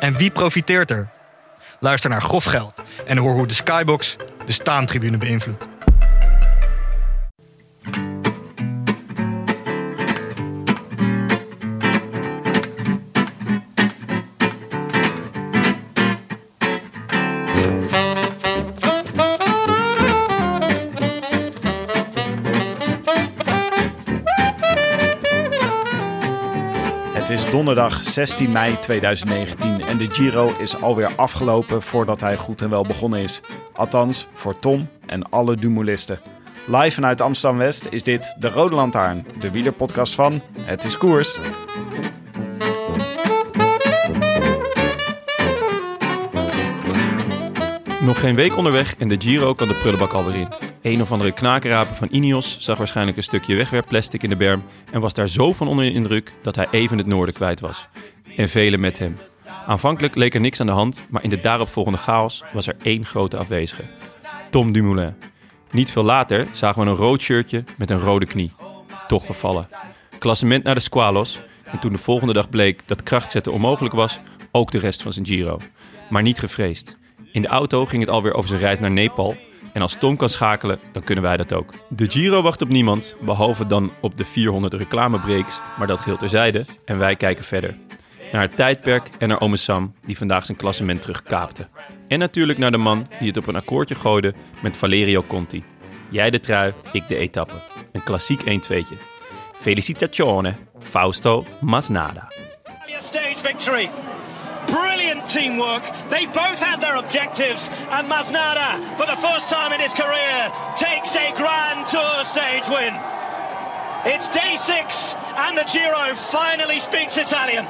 En wie profiteert er? Luister naar Grof Geld en hoor hoe de Skybox de staantribune beïnvloedt. Donderdag 16 mei 2019 en de Giro is alweer afgelopen voordat hij goed en wel begonnen is. Althans, voor Tom en alle Dumoulisten. Live vanuit Amsterdam-West is dit De Rode Lantaarn, de wielerpodcast van Het is Koers. Nog geen week onderweg en de Giro kan de prullenbak alweer in. Een of andere knakerapen van Ineos zag waarschijnlijk een stukje wegwerpplastic in de berm en was daar zo van onder de indruk dat hij even het noorden kwijt was. En velen met hem. Aanvankelijk leek er niks aan de hand, maar in de daaropvolgende chaos was er één grote afwezige. Tom Dumoulin. Niet veel later zagen we een rood shirtje met een rode knie. Toch gevallen. Klassement naar de Squalos. En toen de volgende dag bleek dat krachtzetten onmogelijk was, ook de rest van zijn Giro. Maar niet gevreesd. In de auto ging het alweer over zijn reis naar Nepal. En als Tom kan schakelen, dan kunnen wij dat ook. De Giro wacht op niemand, behalve dan op de 400 reclamebreaks. Maar dat geldt terzijde en wij kijken verder. Naar het tijdperk en naar ome Sam, die vandaag zijn klassement terugkaapte. En natuurlijk naar de man die het op een akkoordje gooide met Valerio Conti. Jij de trui, ik de etappe. Een klassiek 1-2'tje. Felicitazione, Fausto Masnada. Brilliant teamwork. They both had their objectives, and Masnada, for the first time in his career, takes a Grand Tour stage win. It's day six, and the Giro finally speaks Italian.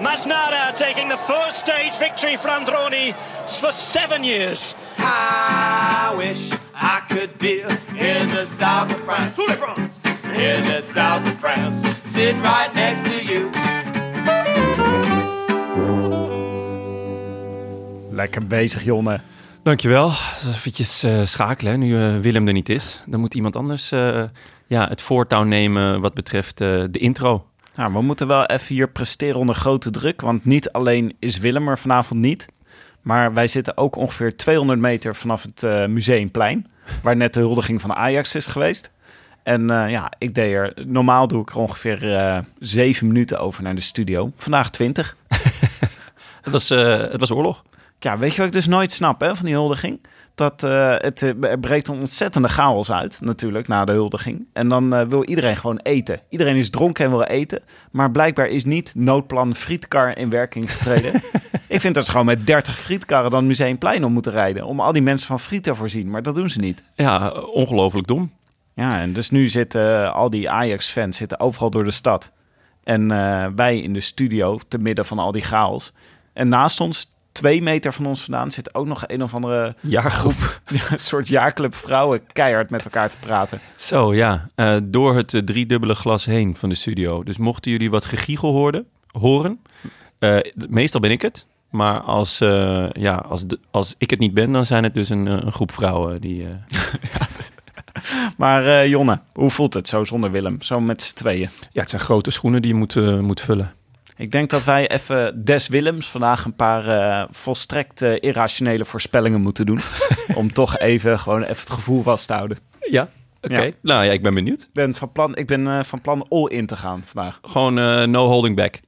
Masnada taking the first stage victory for Androni for seven years. I wish I could be in the south of France. In the south of France, sitting right next to you. Lekker bezig, Jonne. Dankjewel. Eventjes eh schakelen, hè, nu eh, Willem er niet is. Dan moet iemand anders eh, ja, het voortouw nemen wat betreft eh, de intro. Nou, we moeten wel even hier presteren onder grote druk, want niet alleen is Willem er vanavond niet, maar wij zitten ook ongeveer 200 meter vanaf het eh, Museumplein, waar net de huldiging van Ajax is geweest. En eh, ja, ik deed er, normaal doe ik er ongeveer eh, zeven minuten over naar de studio. Vandaag 20. Het was, eh, het was oorlog. Ja, weet je wat ik dus nooit snap hè, van die huldiging? Dat eh, het eh, er breekt een ontzettende chaos uit, natuurlijk, na de huldiging. En dan eh, wil iedereen gewoon eten. Iedereen is dronken en wil eten. Maar blijkbaar is niet noodplan frietkar in werking getreden. ik vind dat ze gewoon met 30 frietkarren dan Museumplein om moeten rijden. Om al die mensen van friet te voorzien. Maar dat doen ze niet. Ja, ongelooflijk dom. Ja, en dus nu zitten eh, al die Ajax-fans zitten overal door de stad. En eh, wij in de studio, te midden van al die chaos. En naast ons, twee meter van ons vandaan, zit ook nog een of andere Jaargroep. ja, een soort jaarclub vrouwen keihard met elkaar te praten. Zo ja, eh, door het eh, driedubbele glas heen van de studio. Dus mochten jullie wat gegiegel hoorden, horen, eh, meestal ben ik het. Maar als, eh, ja, als, de- als ik het niet ben, dan zijn het dus een, een groep vrouwen die... eh, Maar eh, Jonne, hoe voelt het zo zonder Willem? Zo met z'n tweeën. ja, het zijn grote schoenen die je moet, moet vullen. Ik denk dat wij even des Willems vandaag een paar eh, volstrekt eh, irrationele voorspellingen moeten doen. om toch even gewoon even het gevoel vast te houden. Ja, oké. Ja. Nou ja, ik ben benieuwd. Ik ben van plan, ik ben, eh, van plan all in te gaan vandaag. Gewoon no holding back.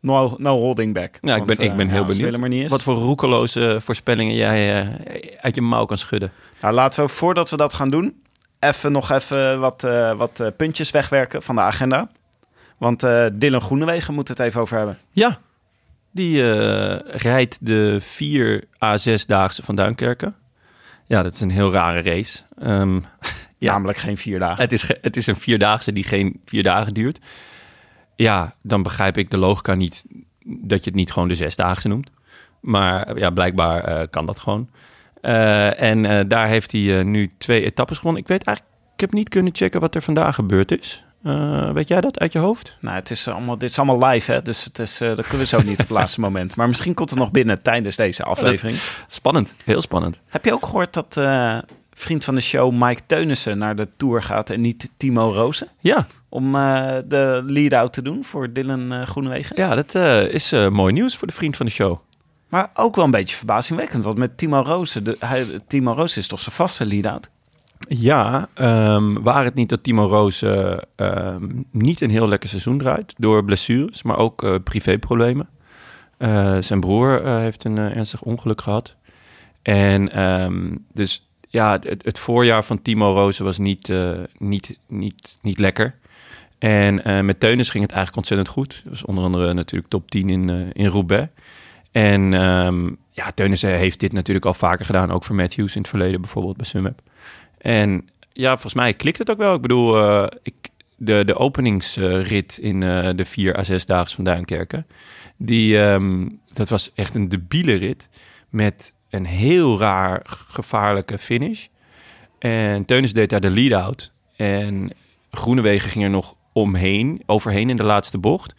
no, no holding back. Ja, ik ben, ik ben heel benieuwd wat voor roekeloze voorspellingen jij uit je mouw kan schudden. Nou, laten we voordat we dat gaan doen, even nog even wat, wat puntjes wegwerken van de agenda. Want eh Dylan Groenewegen moeten we het even over hebben. Ja, die eh, rijdt de 4 A6-daagse van Duinkerken. Ja, dat is een heel rare race. Ehm, Ja. Namelijk geen vier dagen. het, is het is een vierdaagse die geen vier dagen duurt. Ja, dan begrijp ik de logica niet dat je het niet gewoon de zesdaagse noemt. Maar ja, blijkbaar eh, kan dat gewoon. En daar heeft hij nu twee etappes gewonnen. Ik weet eigenlijk, ik heb niet kunnen checken wat er vandaag gebeurd is. Eh, weet jij dat uit je hoofd? Nou, het is allemaal, dit is allemaal live, hè? dus het is, eh, dat kunnen we zo niet op het laatste moment. Maar misschien komt het nog binnen tijdens deze aflevering. Spannend, heel spannend. Heb je ook gehoord dat eh, vriend van de show Mike Teunissen naar de Tour gaat en niet Timo Rozen? Ja, Om eh, de lead-out te doen voor Dylan eh, Groenewegen. ja dat eh, is eh, mooi nieuws voor de vriend van de show. Maar ook wel een beetje verbazingwekkend, want met Timo Rozen, de, hij, Timo Rozen is toch zijn vaste lead-out? Ja, ehm waar het niet dat Timo Roos eh, ehm, niet een heel lekker seizoen draait door blessures, maar ook eh, privéproblemen. Eh, zijn broer heeft een ernstig ongeluk gehad. En ehm, dus ja, het, het voorjaar van Timo Roos was niet, niet, niet, niet lekker. En met Teunis ging het eigenlijk ontzettend goed. Was onder andere natuurlijk top 10 in, in Roubaix. En ja, Teunissen heeft dit natuurlijk al vaker gedaan, ook voor Matthews in het verleden bijvoorbeeld bij Sunweb. En ja, volgens mij klikt het ook wel. Ik bedoel, eh, ik, de, de openingsrit in eh, de 4 à 6 dagen van Duinkerken, die, ehm, dat was echt een debiele rit met een heel raar gevaarlijke finish. En Teunis deed daar de lead-out. En Groenewegen ging er nog omheen, overheen in de laatste bocht.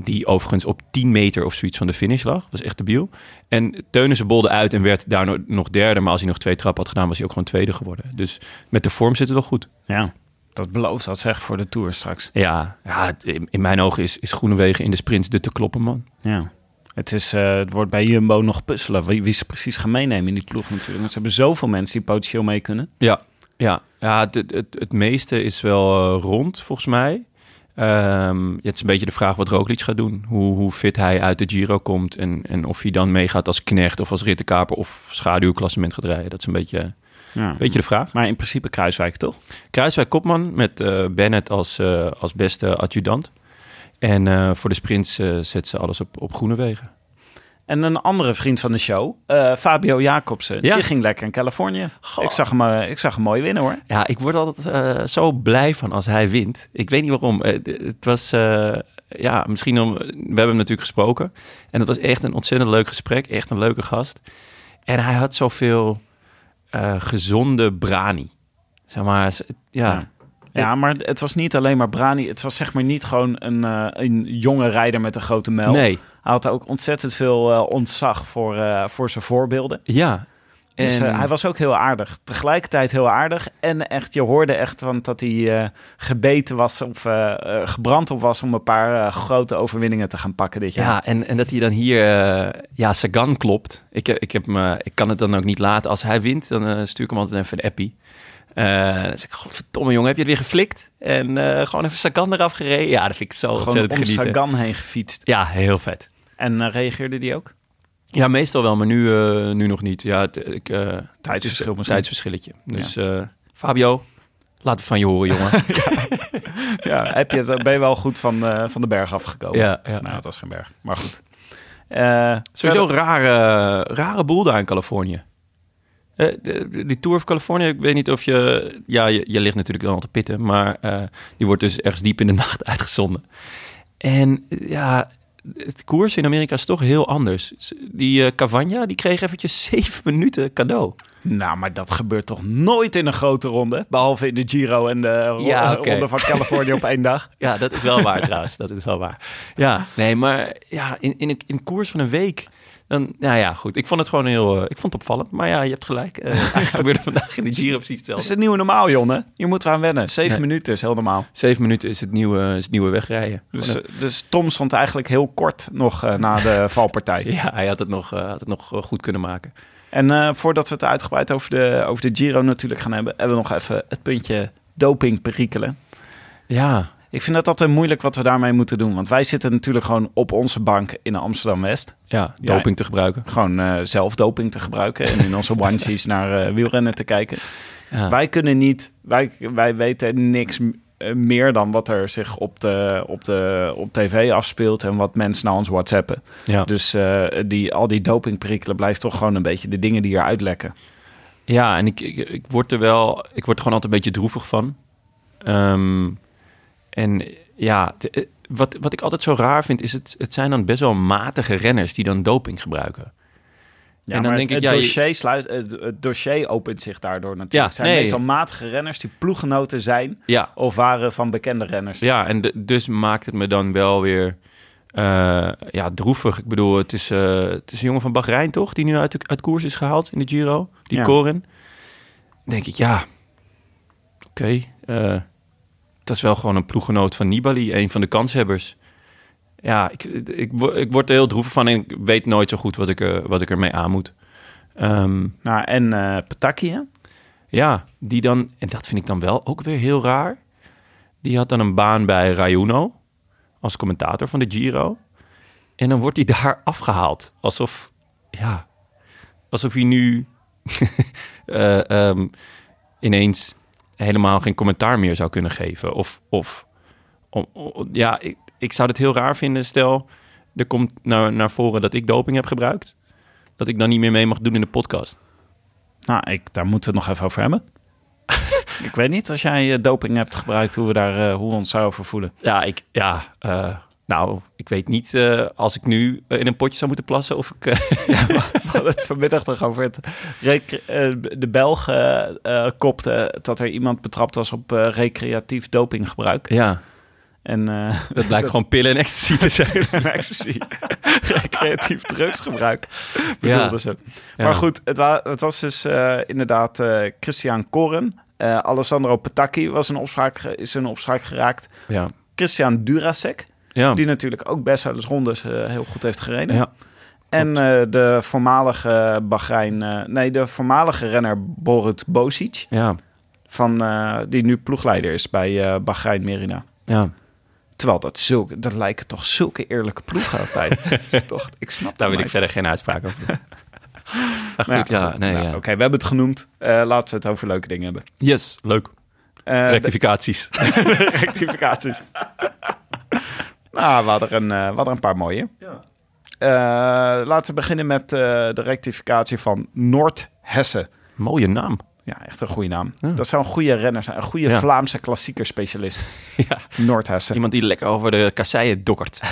Die overigens op 10 meter of zoiets van de finish lag. Dat was echt debiel. En Teunissen bolde uit en werd daar no- nog derde. Maar als hij nog twee trappen had gedaan, was hij ook gewoon tweede geworden. Dus met de vorm zit het wel goed. Ja, dat belooft dat zeg voor de Tour straks. Ja, ja in, mijn ogen is, is Groenewegen in de sprints de te kloppen man. Ja. Het, is, eh, het wordt bij Jumbo nog puzzelen wie, wie ze precies gaan meenemen in die ploeg natuurlijk. Want ze hebben zoveel mensen die potentieel mee kunnen. Ja, ja, ja het, het, het, het meeste is wel eh, rond volgens mij. Ehm, het is een beetje de vraag wat Roglic gaat doen. Hoe, hoe fit hij uit de Giro komt. En, en of hij dan meegaat als knecht of als rittenkaper of schaduwklassement gaat rijden. Dat is een beetje, Ja. een beetje de vraag. Maar in principe Kruiswijk toch? Kruiswijk kopman met eh, Bennett als, eh, als beste adjudant. En eh, voor de sprints zet ze alles op, op groene wegen. En een andere vriend van de show, eh, Fabio Jacobsen, Ja. die ging lekker in Californië. Goh. Ik zag, hem, eh, ik zag hem mooi winnen hoor. Ja, ik word altijd eh, zo blij van als hij wint. Ik weet niet waarom. Het was, ja, misschien om... We hebben hem natuurlijk gesproken. En het was echt een ontzettend leuk gesprek. Echt een leuke gast. En hij had zoveel gezonde brani. Zeg maar. Ja. Ja, maar het was niet alleen maar Brani. Het was zeg maar niet gewoon een, eh, een jonge rijder met een grote mel. Nee, Hij had ook ontzettend veel eh, ontzag voor, eh, voor zijn voorbeelden. ja. Dus En- eh, hij was ook heel aardig. Tegelijkertijd heel aardig. En echt, je hoorde echt want dat hij gebeten was of gebrand op was om een paar grote overwinningen te gaan pakken dit jaar. Ja, en, en dat hij dan hier, ja, Sagan klopt. Ik, ik, heb me, ik kan het dan ook niet laten. Als hij wint, dan stuur ik hem altijd even een appie. Eh, dan zeg ik, godverdomme jongen, heb je het weer geflikt? En eh, gewoon even Sagan eraf gereden. Ja, dat vind ik zo Gewoon ontzettend om genieten. Sagan heen gefietst. Ja, heel vet. En eh, reageerde die ook? Ja, meestal wel, maar nu, eh, nu nog niet. Ja, het, ik, eh, Tijdsverschil dus-. Tijdsverschilletje. Dus eh, Fabio, laat het van je horen, jongen. Ja, heb je het, ben je wel goed van, eh, van de berg afgekomen? Ja, ja. Nou, het was geen berg, maar goed. Eh, Sowieso verder- rare, rare boel daar in Californië. Eh, de- die Tour of California, ik weet niet of je... Ja, je, je ligt natuurlijk dan al te pitten, maar eh, die wordt dus ergens diep in de nacht uitgezonden. En ja, het koers in Amerika is toch heel anders. Die eh Cavagna, die kreeg eventjes zeven minuten cadeau. Nou, maar dat gebeurt toch nooit in een grote ronde? Behalve in de Giro en de ro- Ja, oké. ronde van Californië op één dag. Ja, dat is wel waar trouwens. Dat is wel waar. Ja, nee, maar ja, in, in, een, in een koers van een week... Dan, nou ja, goed. Ik vond het gewoon heel... eh, ik vond het opvallend. Maar ja, je hebt gelijk. Eigenlijk gebeurde vandaag in de Giro precies Dat is hetzelfde. het nieuwe normaal, Jonne. Je moet eraan wennen. Zeven Nee. minuten is heel normaal. Zeven minuten is het nieuwe, is het nieuwe wegrijden. Dus, eh, dus Tom stond eigenlijk heel kort nog na de valpartij. ja, hij had het nog, had het nog goed kunnen maken. En voordat we het uitgebreid over de, over de Giro natuurlijk gaan hebben... hebben we nog even het puntje doping perikelen. Ja, Ik vind het altijd moeilijk wat we daarmee moeten doen. Want wij zitten natuurlijk gewoon op onze bank in Amsterdam-West. Ja, doping te gebruiken. Gewoon eh, zelf doping te gebruiken en in onze onesies naar eh, wielrennen te kijken. Ja. Wij kunnen niet, wij, wij weten niks eh, meer dan wat er zich op, de, op, de, op tv afspeelt en wat mensen naar ons whatsappen. Ja. Dus die, al die dopingperikelen blijft toch gewoon een beetje de dingen die er uitlekken. Ja, en ik, ik, ik word er wel, ik word er gewoon altijd een beetje droevig van. Ehm, en ja, de- eh, wat, wat ik altijd zo raar vind, is het, het zijn dan best wel matige renners die dan doping gebruiken. Ja, en dan denk ik, het, ja, dossier sluit, het, het dossier opent zich daardoor natuurlijk. Ja, het zijn nee. meestal matige renners die ploeggenoten zijn Ja, of waren van bekende renners. ja en de- dus maakt het me dan wel weer eh, ja, droevig. Ik bedoel, het is, eh, het is een jongen van Bahrein, toch? Die nu uit, de- uit koers is gehaald in de Giro. Die Ja. Koren. Dan denk ik, ja, oké. eh, dat is wel gewoon een ploeggenoot van Nibali, een van de kanshebbers. Ja, ik, ik, ik word er heel droevig van en ik weet nooit zo goed wat ik, er, wat ik ermee aan moet. Ehm, Nou, en eh Pataki, hè? ja, die dan, en dat vind ik dan wel ook weer heel raar. Die had dan een baan bij Rayuno als commentator van de Giro. En dan wordt hij daar afgehaald. Alsof, ja, alsof hij nu eh, ehm, ineens helemaal geen commentaar meer zou kunnen geven. Of, of ja, ik, ik zou het heel raar vinden. Stel, er komt naar, naar voren dat ik doping heb gebruikt. Dat ik dan niet meer mee mag doen in de podcast. Nou, ik, daar moeten we het nog even over hebben. ik weet niet, als jij eh, doping hebt gebruikt, hoe we, daar, eh, hoe we ons zouden voelen. Ja, ik, ja eh, nou, ik weet niet eh, als ik nu eh, in een potje zou moeten plassen of ik... eh, We hadden het vanmiddag nog over het... de Belg eh, eh, kopte dat er iemand betrapt was op recreatief dopinggebruik. ja, En dat blijkt gewoon pillen en ecstasy te zijn. en ecstasy. recreatief drugsgebruik, Ja. bedoelden ze. Ja. Maar goed, het, wa- het was dus inderdaad Christian Koren. Alessandro Petacchi was een opspraak, is een opspraak geraakt. Ja, Christian Durasek, ja. die natuurlijk ook best wel eens rondes eh, heel goed heeft gereden. ja. En eh, de voormalige Bahrein, eh, nee, de voormalige renner Borut Bosic, ja, van, die nu ploegleider is bij Bahrein Merina. ja. Terwijl dat, zulke, dat lijken toch zulke eerlijke ploegen altijd. Toch, ik snap Daar wil ik verder geen uitspraak over Nou goed, ja, goed. nee, Nou, ja. Oké, we hebben het genoemd. Laten we het over leuke dingen hebben. Yes, leuk. Rectificaties. rectificaties. Nou, we hadden, er een, eh, we hadden er een paar mooie. Eh, laten we beginnen met eh, de rectificatie van Noord-Hessen. Mooie naam. Ja, echt een goede naam. Ja. Dat zou een goede renner zijn. Een goede Ja. Vlaamse klassieker specialist. Ja. Noordhessen. Iemand die lekker over de kasseien dokkert.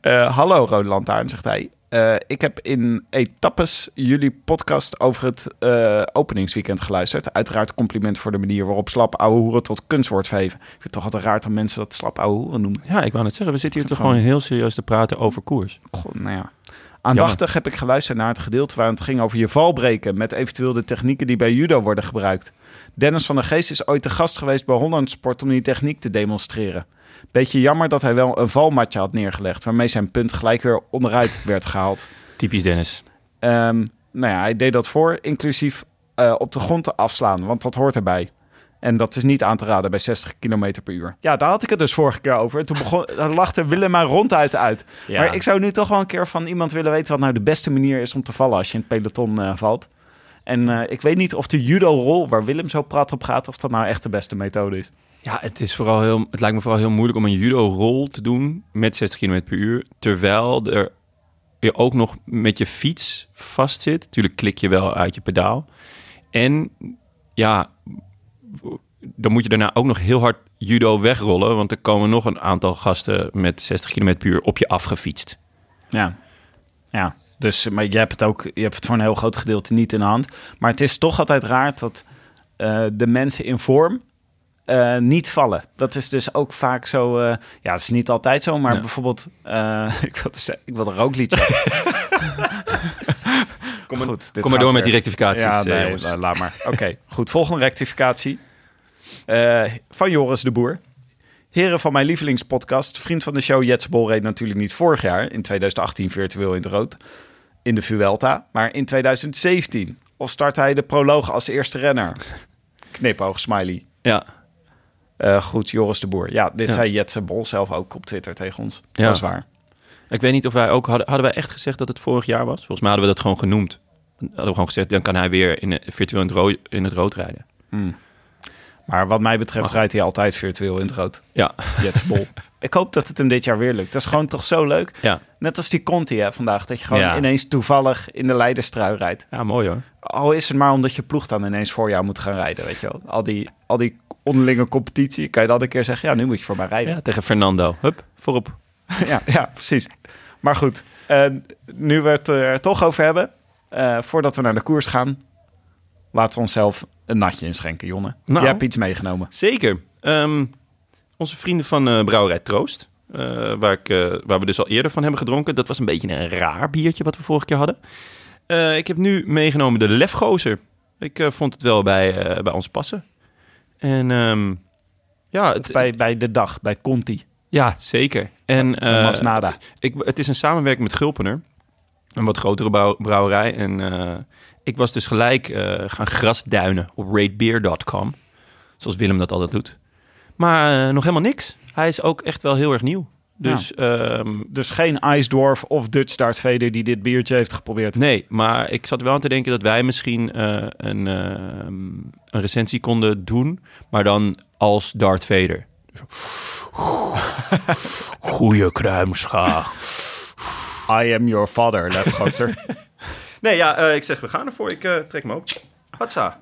Eh, hallo Lantaarn, zegt hij. Eh, ik heb in etappes jullie podcast over het eh, openingsweekend geluisterd. Uiteraard compliment voor de manier waarop slap ouwe hoeren tot kunst wordt verheven. Ik vind het toch altijd raar dat mensen dat slap ouwe hoeren noemen. Ja, ik wou net zeggen, we zitten hier toch gewoon heel serieus te praten over koers. Goh, nou ja. Aandachtig heb ik geluisterd naar het gedeelte waar het ging over je valbreken... met eventueel de technieken die bij judo worden gebruikt. Dennis van der Geest is ooit te gast geweest bij Holland Sport om die techniek te demonstreren. Beetje jammer dat hij wel een valmatje had neergelegd... waarmee zijn punt gelijk weer onderuit werd gehaald. Typisch Dennis. Ehm, nou ja, hij deed dat voor, inclusief eh, op de grond te afslaan, want dat hoort erbij. En dat is niet aan te raden bij 60 km per uur. Ja, daar had ik het dus vorige keer over. Toen begon, daar lachte Willem maar ronduit uit. Ja. Maar ik zou nu toch wel een keer van iemand willen weten... wat nou de beste manier is om te vallen als je in het peloton eh, valt. En eh, ik weet niet of de judo-rol waar Willem zo prat op gaat... of dat nou echt de beste methode is. Ja, het, is vooral heel, het lijkt me vooral heel moeilijk om een judo-rol te doen met 60 km per uur. Terwijl er je ook nog met je fiets vastzit. Natuurlijk klik je wel uit je pedaal. En ja, dan moet je daarna ook nog heel hard judo wegrollen. Want er komen nog een aantal gasten met 60 km per uur op je afgefietst. Ja, ja. Dus, maar je hebt het ook, je hebt het voor een heel groot gedeelte niet in de hand. Maar het is toch altijd raar dat eh, de mensen in vorm eh, niet vallen. Dat is dus ook vaak zo. eh, ja, het is niet altijd zo, maar Ja. bijvoorbeeld, eh, ik wilde ik wilde een rookliedje. Kom maar, Goed, dit kom maar gaat door met die rectificaties, Ja, nee, la- laat maar. Oké, goed. Volgende rectificatie. Van Joris de Boer. Heren van mijn lievelingspodcast. Vriend van de show Jets Bol reed natuurlijk niet vorig jaar, in 2018 virtueel in het rood, in de Vuelta, maar in 2017. Of start hij de proloog als eerste renner? Knipoog, smiley. Ja, Eh, goed, Joris de Boer. Ja, dit Ja. zei Jetse Bol zelf ook op Twitter tegen ons. Ja. Dat is waar. Ik weet niet of wij ook hadden, hadden wij echt gezegd dat het vorig jaar was. Volgens mij hadden we dat gewoon genoemd. Hadden we gewoon gezegd, dan kan hij weer in, virtueel in het, rood, in het rood rijden. Maar wat mij betreft rijdt hij altijd virtueel in het rood. Ja, Jetse Bol. Ik hoop dat het hem dit jaar weer lukt. Dat is gewoon toch zo leuk. ja. Net als die Conti hè, vandaag. Dat je gewoon Ja. ineens toevallig in de leiderstrui rijdt. ja mooi hoor. Al is het maar omdat je ploeg dan ineens voor jou moet gaan rijden, weet je wel. Al die, al die onderlinge competitie, kan je dan een keer zeggen, ja, nu moet je voor mij rijden. Ja, tegen Fernando. Hup, voorop. Ja, ja, precies. Maar goed, eh, nu we het er toch over hebben, eh, voordat we naar de koers gaan, laten we onszelf een natje inschenken, Jonne. Nou. Jij hebt iets meegenomen. Zeker. Ehm, onze vrienden van eh, Brouwerij Troost, waar, ik, waar we dus al eerder van hebben gedronken. Dat was een beetje een raar biertje wat we vorige keer hadden. Ik heb nu meegenomen de Lefgozer. Ik vond het wel bij, bij ons passen. En ehm, ja, het, Bij, bij de dag, bij Conti, ja, zeker. En uh, Masnada. ik, het is een samenwerking met Gulpener. Een wat grotere brouw- brouwerij. En eh, ik was dus gelijk eh, gaan grasduinen op ratebeer.com. Zoals Willem dat altijd doet. Maar nog helemaal niks. Hij is ook echt wel heel erg nieuw. Dus ehm, Dus geen Ice Dwarf of Dutch Dart Vader die dit biertje heeft geprobeerd. nee, maar ik zat wel aan te denken dat wij misschien eh, een, ehm, een recensie konden doen. Maar dan als Darth Vader. Dus Goeie kruimschaag. I am your father, Lefgozer. Nee, ja, eh, ik zeg we gaan ervoor. Ik eh, trek hem op. Hatsa.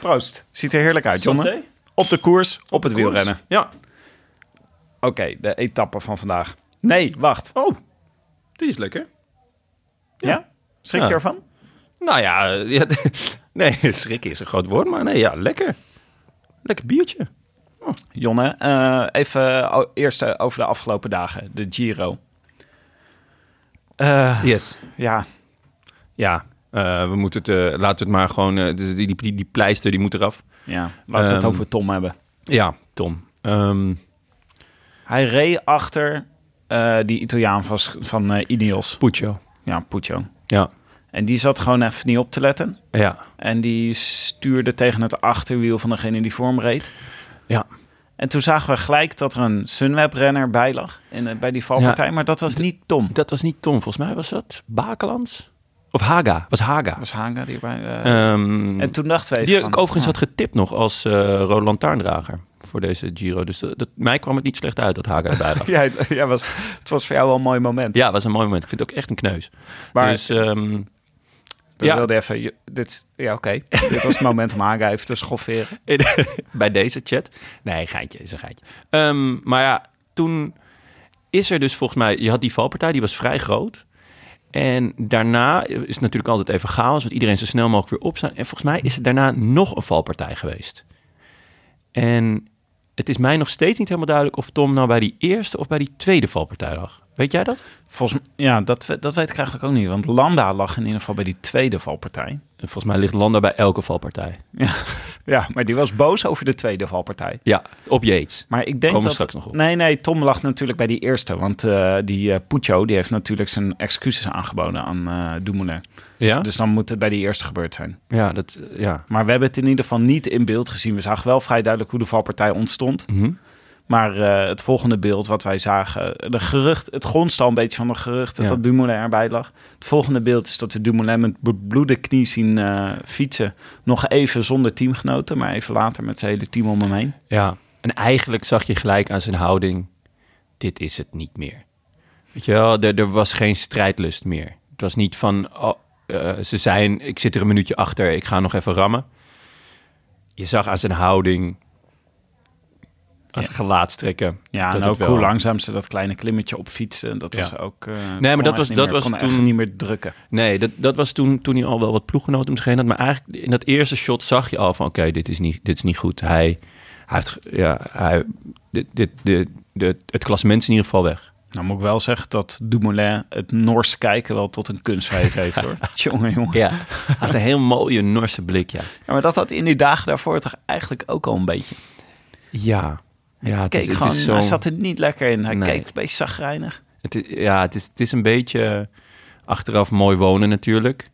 Proost. Ziet er heerlijk uit, Jonne. Op de koers, op, het wielrennen. Ja. Oké, de etappe van vandaag. Nee, wacht. Oh, die is lekker. Ja? Schrik Ja. je ervan? Nou ja, ja nee, schrikken is een groot woord, maar nee, ja, lekker. Lekker biertje. Jonne, eh, even o- eerst eh, over de afgelopen dagen. De Giro. Eh, Yes. ja, Ja, we moeten het, laten we het maar gewoon, dus die, die, die, die pleister die moet eraf. ja, laten we het Ehm, over Tom hebben. Ja, Tom. Ehm, Hij reed achter eh, die Italiaan van, van eh, Ineos. Puccio. Ja, Puccio. Ja, En die zat gewoon even niet op te letten. ja, En die stuurde tegen het achterwiel van degene die voor hem reed. ja. En toen zagen we gelijk dat er een Sunweb-renner bij lag in, eh, bij die valpartij. maar dat was niet Tom. Dat was niet Tom, volgens mij was dat Bakelands. Of Haga, was Haga. Was Haga die erbij... eh, Ehm, en toen dachten we even die ik overigens ah, had getipt nog als eh rode lantaarndrager voor deze Giro. Dus dat, dat- mij kwam het niet slecht uit dat Haga erbij lag. Ja, het, ja, was, het was voor jou wel een mooi moment. Ja, was een mooi moment. Ik vind het ook echt een kneus. Maar- dus Ik ja, wilde even... je- Dit, ja, oké. dit was het moment om Haga even te schofferen. bij deze chat. Nee, geintje, is een geintje. Ehm, maar ja, toen is er dus volgens mij... Je had die valpartij, die was vrij groot. En daarna is het natuurlijk altijd even chaos... want iedereen zo snel mogelijk weer opstaan. En volgens mij is er daarna nog een valpartij geweest. En het is mij nog steeds niet helemaal duidelijk... of Tom nou bij die eerste of bij die tweede valpartij lag. Weet jij dat? Volgens ja, dat, dat weet ik eigenlijk ook niet. Want Landa lag in ieder geval bij die tweede valpartij. Volgens mij ligt Landa bij elke valpartij. Ja, maar die was boos over de tweede valpartij. Ja, op Yates. Maar ik denk Komen dat... straks nog op. Nee, nee, Tom lag natuurlijk bij die eerste. Want eh, die eh Puccio, die heeft natuurlijk zijn excuses aangeboden aan Dumoulin. Ja? Dus dan moet het bij die eerste gebeurd zijn. ja, dat, ja. Maar we hebben het in ieder geval niet in beeld gezien. We zagen wel vrij duidelijk hoe de valpartij ontstond. Mhm. Maar eh, het volgende beeld wat wij zagen, de gerucht, het grondst al een beetje van de gerucht dat Ja. dat Dumoulin erbij lag. Het volgende beeld is dat we Dumoulin met bebloede knie zien eh, fietsen. Nog even zonder teamgenoten, maar even later met zijn hele team om hem heen. Ja, en eigenlijk zag je gelijk aan zijn houding, dit is het niet meer. Weet je wel, er, er was geen strijdlust meer. Het was niet van, oh, eh, ze zijn, ik zit er een minuutje achter, ik ga nog even rammen. Je zag aan zijn houding, zijn gelaatstrekken. Ja, dat en ook wel- hoe langzaam ze dat kleine klimmetje opfietsen. Dat Ja. was ook... eh, maar kon dat was- dat meer- was kon toen- niet meer drukken. Nee, dat, dat was toen, toen hij al wel wat ploeggenoten om zich heen had. Maar eigenlijk in dat eerste shot zag je al van... oké, dit, is niet, dit is niet goed. Hij, hij heeft... Ja, hij, dit, dit, dit, dit- het klassement is in ieder geval weg. Nou moet ik wel zeggen dat Dumoulin het Noorse kijken wel tot een kunstfeest heeft hoor. jongen, jongen. Ja, hij had een heel mooie Norse blik, ja. Ja, maar dat had in die dagen daarvoor toch eigenlijk ook al een beetje. Ja, ja het, Keek is, het gewoon, is zo... Hij zat er niet lekker in. Hij Nee. keek een beetje zagrijnig. Het is, ja, het is, het is een beetje achteraf mooi wonen natuurlijk.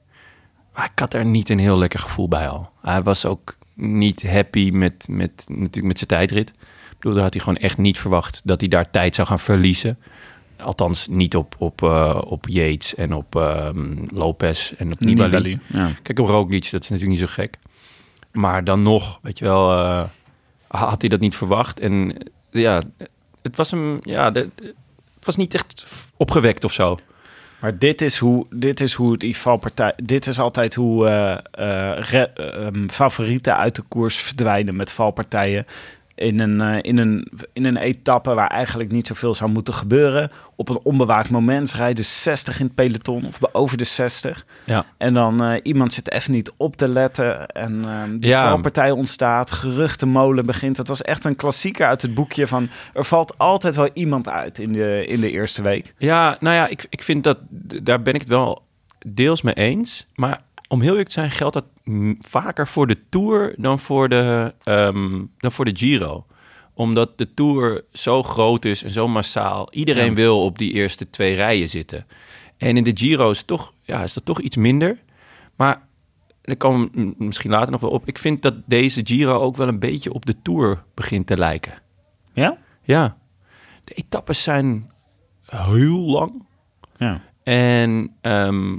Maar ik had er niet een heel lekker gevoel bij al. Hij was ook niet happy met, met, natuurlijk met zijn tijdrit. bedoel, daar had hij gewoon echt niet verwacht dat hij daar tijd zou gaan verliezen. Althans, niet op, op, eh, op Yates en op ehm, Lopez en op Nibali. Nibali, Ja. Kijk, op Roglic, dat is natuurlijk niet zo gek. Maar dan nog, weet je wel, eh, had hij dat niet verwacht. En ja, het was hem, ja, de, het was niet echt opgewekt of zo. Maar dit is hoe, dit is hoe die valpartij. Dit is altijd hoe eh, eh, ehm, favorieten uit de koers verdwijnen met valpartijen. In een, eh, in, een, in een etappe waar eigenlijk niet zoveel zou moeten gebeuren. Op een onbewaakt moment rijden 60 in het peloton of over de 60. Ja. En dan eh, iemand zit even niet op te letten. En ehm die Ja. valpartij ontstaat. Geruchtenmolen begint. Het was echt een klassieker uit het boekje van... er valt altijd wel iemand uit in de, in de eerste week. Ja, nou ja, ik, ik vind dat, daar ben ik het wel deels mee eens. Maar om heel eerlijk te zijn geldt dat vaker voor de Tour dan voor de, ehm, dan voor de Giro. Omdat de Tour zo groot is en zo massaal. Iedereen Ja. wil op die eerste twee rijen zitten. En in de Giro is, toch, ja, is dat toch iets minder. Maar daar komen we misschien later nog wel op. Ik vind dat deze Giro ook wel een beetje op de Tour begint te lijken. Ja? Ja, de etappes zijn heel lang. Ja. En ehm,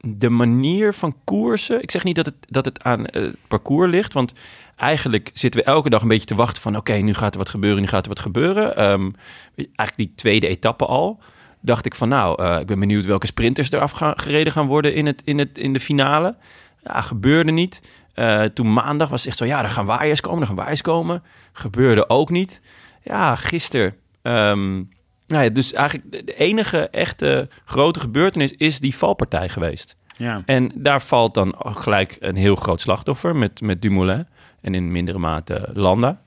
de manier van koersen. Ik zeg niet dat het, dat het aan het parcours ligt. Want eigenlijk zitten we elke dag een beetje te wachten van... oké, nu gaat er wat gebeuren, nu gaat er wat gebeuren. Ehm, eigenlijk die tweede etappe al. Dacht ik van nou, eh, ik ben benieuwd welke sprinters er afgereden gaan worden in, het, in, het, in de finale. Ja, gebeurde niet. Eh, toen maandag was echt zo, ja, er gaan waaiers komen, er gaan waaiers komen. Gebeurde ook niet. Ja, gisteren... ehm, nou ja, dus eigenlijk de- enige echte grote gebeurtenis is die valpartij geweest. Ja. En daar valt dan gelijk een heel groot slachtoffer met, met Dumoulin. En in mindere mate Landa.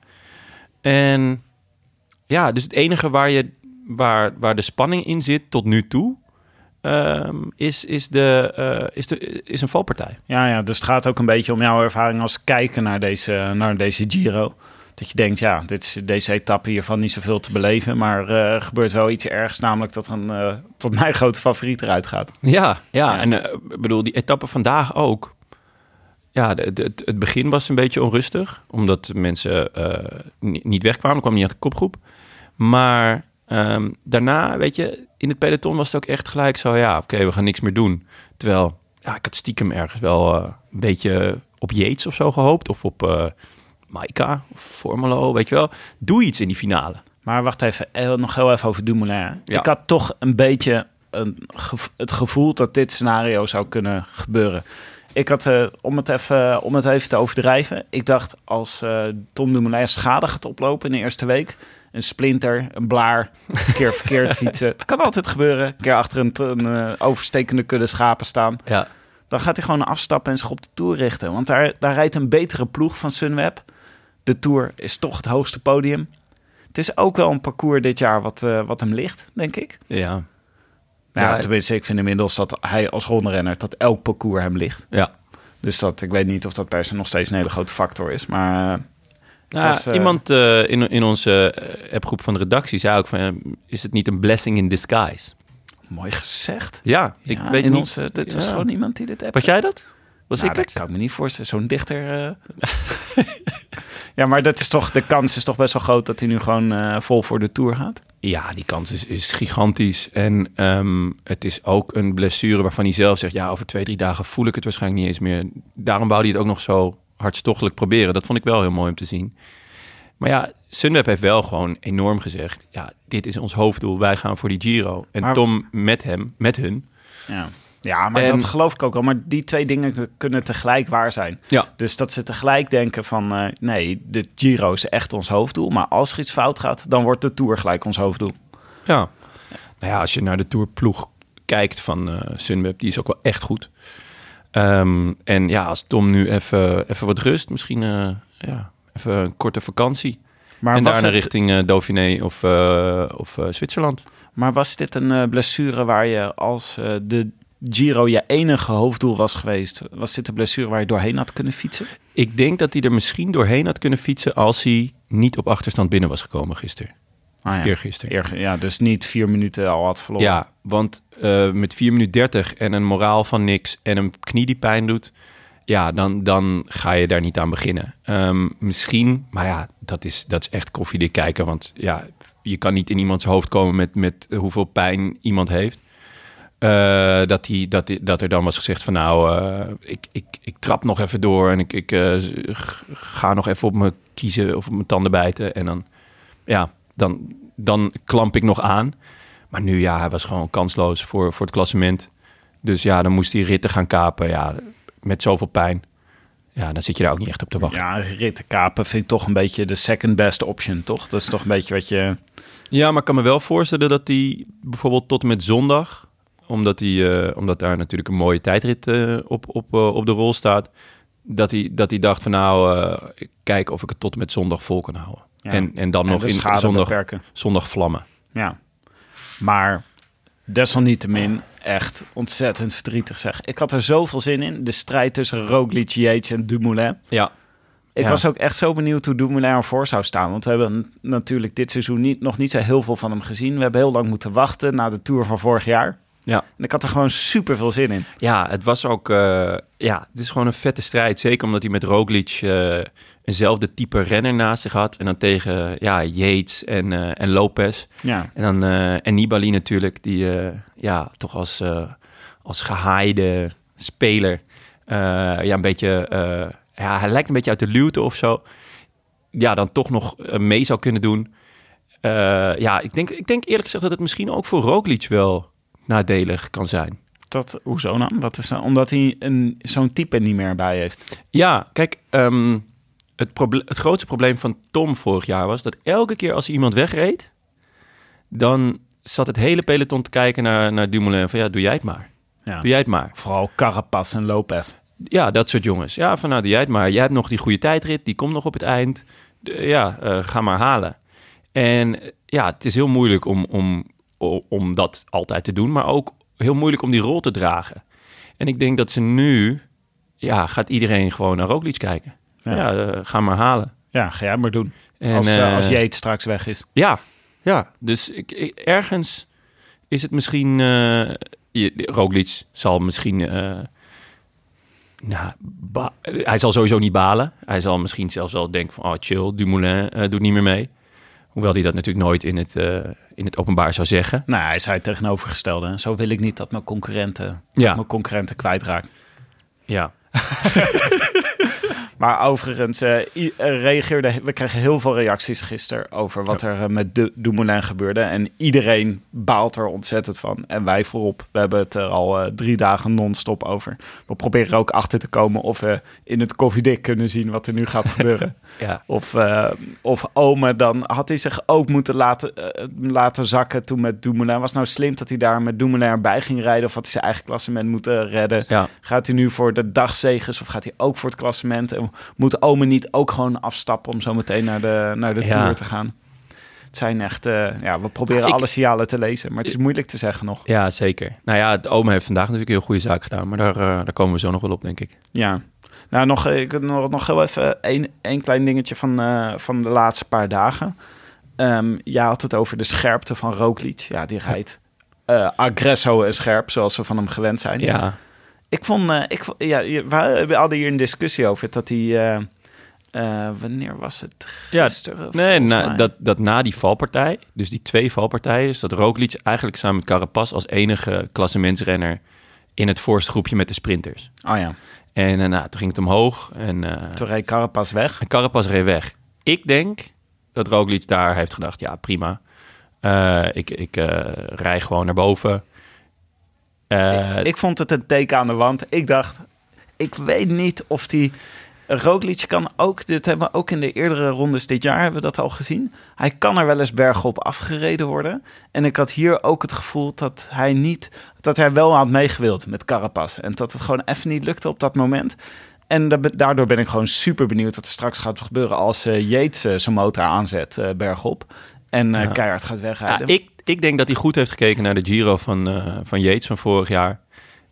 En ja, dus het enige waar, je, waar, waar de spanning in zit tot nu toe... ehm, is, is, de, eh, is, de, is een valpartij. Ja, ja, dus het gaat ook een beetje om jouw ervaring als kijker naar deze, naar deze Giro. Dat je denkt, ja, dit is deze etappe hiervan niet zoveel te beleven. Maar eh, er gebeurt wel iets ergs, namelijk dat een, eh, tot mijn grote favoriet eruit gaat. Ja, ja. en eh, ik bedoel, die etappe vandaag ook. Ja, de, de- het, het begin was een beetje onrustig, omdat mensen ni- niet wegkwamen. Kwam niet uit de kopgroep. Maar ehm, daarna, weet je, in het peloton was het ook echt gelijk zo, ja, oké, we gaan niks meer doen. Terwijl, ja, ik had stiekem ergens wel een beetje op Yates of zo gehoopt, of op Maika of Formelo, weet je wel. Doe iets in die finale. Maar wacht even, eh, nog heel even over Dumoulin. Ja. Ik had toch een beetje een het gevoel dat dit scenario zou kunnen gebeuren. Ik had, eh, om, het even, om het even te overdrijven, ik dacht als eh, Tom Dumoulin schade gaat oplopen in de eerste week, een splinter, een blaar, een keer verkeerd fietsen, het kan altijd gebeuren, een keer achter een, overstekende kudde schapen staan, Ja, dan gaat hij gewoon afstappen en zich op de Tour richten. Want daar, daar rijdt een betere ploeg van Sunweb. De Tour is toch het hoogste podium. Het is ook wel een parcours dit jaar wat, eh, wat hem ligt, denk ik. ja, Nou, Ja, tenminste, ik vind inmiddels dat hij als rondrenner... dat elk parcours hem ligt. ja. Dus dat, ik weet niet of dat per se nog steeds een hele grote factor is. Maar eh, was, eh, iemand in, in onze appgroep van de redactie zei ook van... is het niet een blessing in disguise? mooi gezegd. Ja, ik Ja, weet niet. Onze, dit was gewoon iemand die dit heeft. Was jij dat? Was nou, ik dat kan ik me niet voorstellen. Zo'n dichter... ja, maar dat is toch, de kans is toch best wel groot... dat hij nu gewoon eh, vol voor de Tour gaat? Ja, die kans is, is gigantisch. En ehm, het is ook een blessure waarvan hij zelf zegt... ja, over twee, drie dagen voel ik het waarschijnlijk niet eens meer. Daarom wou hij het ook nog zo hartstochtelijk proberen. Dat vond ik wel heel mooi om te zien. Maar ja, Sunweb heeft wel gewoon enorm gezegd... ja, dit is ons hoofddoel, wij gaan voor die Giro. En Maar- Tom met hem, met hun... Ja, ja maar En- dat geloof ik ook wel. Maar die twee dingen kunnen tegelijk waar zijn. Ja. Dus dat ze tegelijk denken van... eh, nee, de Giro is echt ons hoofddoel. Maar als er iets fout gaat, dan wordt de Tour gelijk ons hoofddoel. Ja. Nou ja, als je naar de tourploeg kijkt van eh Sunweb, die is ook wel echt goed. Ehm, en ja, als Tom nu even, even wat rust, misschien eh, ja, even een korte vakantie. Maar, en daarna het- richting eh, Dauphiné of, of Zwitserland. maar was dit een blessure waar je als de Giro je enige hoofddoel was geweest... was dit een blessure waar je doorheen had kunnen fietsen? Ik denk dat hij er misschien doorheen had kunnen fietsen als hij niet op achterstand binnen was gekomen gisteren. Ah, ja. Eergisteren. Eer- ja, dus niet vier minuten al had verloren. Ja, want eh, met 4 minuten 30 en een moraal van niks en een knie die pijn doet. ja, dan, dan ga je daar niet aan beginnen. Ehm, misschien, maar ja, dat is, dat is echt koffiedik kijken. Want ja, je kan niet in iemands hoofd komen met, met hoeveel pijn iemand heeft. Eh, dat, die, dat, die- dat er dan was gezegd van nou, eh, ik, ik, ik trap nog even door en ik, ik eh, ga nog even op mijn kiezen of op mijn tanden bijten. En dan, ja, dan, dan klamp ik nog aan. Maar nu ja, hij was gewoon kansloos voor, voor het klassement. Dus ja, dan moest hij ritten gaan kapen. Ja, met zoveel pijn. Ja, dan zit je daar ook niet echt op te wachten. Ja, ritten kapen vind ik toch een beetje de second best option, toch? Dat is toch een beetje wat je... Ja, maar ik kan me wel voorstellen dat hij bijvoorbeeld tot en met zondag, omdat, hij, eh, omdat daar natuurlijk een mooie tijdrit eh, op, op, eh, op de rol staat, dat hij, dat hij dacht van nou, ik kijk of ik het tot en met zondag vol kan houden. Ja. En, en dan en nog in zondag, beperken. zondag vlammen. Ja. Maar desalniettemin echt ontzettend verdrietig zeg. Ik had er zoveel zin in. De strijd tussen Roglic, Yates en Dumoulin. Ja, Ik Ja. was ook echt zo benieuwd hoe Dumoulin ervoor zou staan. Want we hebben natuurlijk dit seizoen niet, nog niet zo heel veel van hem gezien. We hebben heel lang moeten wachten na de Tour van vorig jaar. Ja. En ik had er gewoon super veel zin in. Ja, het was ook. eh, ja, het is gewoon een vette strijd. Zeker omdat hij met Roglic eh, eenzelfde type renner naast zich had. En dan tegen ja, Yates en, eh, en Lopez. Ja, En dan en Nibali natuurlijk, die ja, toch als, als gehaaide speler. ja, een beetje. ja, hij lijkt een beetje uit de luwte of zo. Ja, dan toch nog mee zou kunnen doen. Ja, ik denk, ik denk eerlijk gezegd dat het misschien ook voor Roglic wel nadelig kan zijn. dat, hoezo dan? Wat is dan? Omdat hij een, zo'n type niet meer bij heeft. Ja, kijk, ehm, het, proble- het grootste probleem van Tom vorig jaar was dat elke keer als hij iemand wegreed, dan zat het hele peloton te kijken naar, naar Dumoulin van ja, doe jij het maar. Ja. Doe jij het maar. Vooral Carapaz en Lopez. Ja, dat soort jongens. Ja, van nou, doe jij het maar. Jij hebt nog die goede tijdrit, die komt nog op het eind. De- ja, eh, ga maar halen. En ja, het is heel moeilijk om, om, om dat altijd te doen, maar ook heel moeilijk om die rol te dragen. En ik denk dat ze nu, ja, gaat iedereen gewoon naar Roglic kijken. Ja. Ja, eh, ga maar halen. Ja, ga jij maar doen. En, als, eh, als Yates straks weg is. Ja, ja. Dus ik, ik- ergens is het misschien... eh je, Roglic zal misschien... nou, hij zal sowieso niet balen. Hij zal misschien zelfs wel denken van... Oh, chill, Dumoulin doet niet meer mee. Hoewel hij dat natuurlijk nooit in het, eh, in het openbaar zou zeggen. Nou, hij zei het tegenovergestelde. Zo wil ik niet dat mijn concurrenten, Ja. mijn concurrenten kwijtraak. Ja, Maar overigens, er reageerde, we kregen heel veel reacties gisteren over wat er eh, met de Dumoulin gebeurde. En iedereen baalt er ontzettend van. En wij voorop, we hebben het er al drie dagen non-stop over. We proberen ook achter te komen of we in het koffiedik kunnen zien wat er nu gaat gebeuren. ja. Of, of Ome, dan had hij zich ook moeten laten, laten zakken toen met Dumoulin. Was nou slim dat hij daar met Dumoulin erbij ging rijden? Of had hij zijn eigen klassement moeten redden? ja. Gaat hij nu voor de dagzeges of gaat hij ook voor het klassement? En moet Ome niet ook gewoon afstappen om zo meteen naar de, naar de Ja. Tour te gaan? Het zijn echt... eh, ja, we proberen Ja, ik- alle signalen te lezen, maar het is moeilijk te zeggen nog. Ja, zeker. Nou ja, het Ome heeft vandaag natuurlijk een heel goede zaak gedaan. Maar daar, eh, daar komen we zo nog wel op, denk ik. Ja. Nou, nog, eh, ik, nog, nog heel even één één klein dingetje van, van de laatste paar dagen. Ehm jij had het over de scherpte van Roglic. Ja, die rijdt aggresso en scherp, zoals we van hem gewend zijn. Ja, Ik vond, eh, ik, ja, we hadden hier een discussie over dat hij, eh, eh, wanneer was het? Ja, Nee, na, dat, dat na die valpartij, dus die twee valpartijen, is dat Roglic eigenlijk samen met Carapaz als enige klassementsrenner in het voorste groepje met de sprinters. Oh ja, En eh, nou, toen ging het omhoog en, eh toen reed Carapaz weg. en Carapaz reed weg. Ik denk dat Roglic daar heeft gedacht, ja prima, ik, ik rij gewoon naar boven. Eh, ik vond het een teken aan de wand. Ik dacht, ik weet niet of die... Roglic kan ook, dit hebben we ook in de eerdere rondes dit jaar, hebben we dat al gezien. Hij kan er wel eens bergop afgereden worden. En ik had hier ook het gevoel dat hij niet, dat hij wel had meegewild met Carapaz. En dat het gewoon even niet lukte op dat moment. En da- daardoor ben ik gewoon super benieuwd wat er straks gaat gebeuren als eh, zijn motor aanzet eh, bergop. En eh, Ja. keihard gaat Ja, wegrijden. ik, ik denk dat hij goed heeft gekeken naar de Giro van, eh, van Yates van vorig jaar.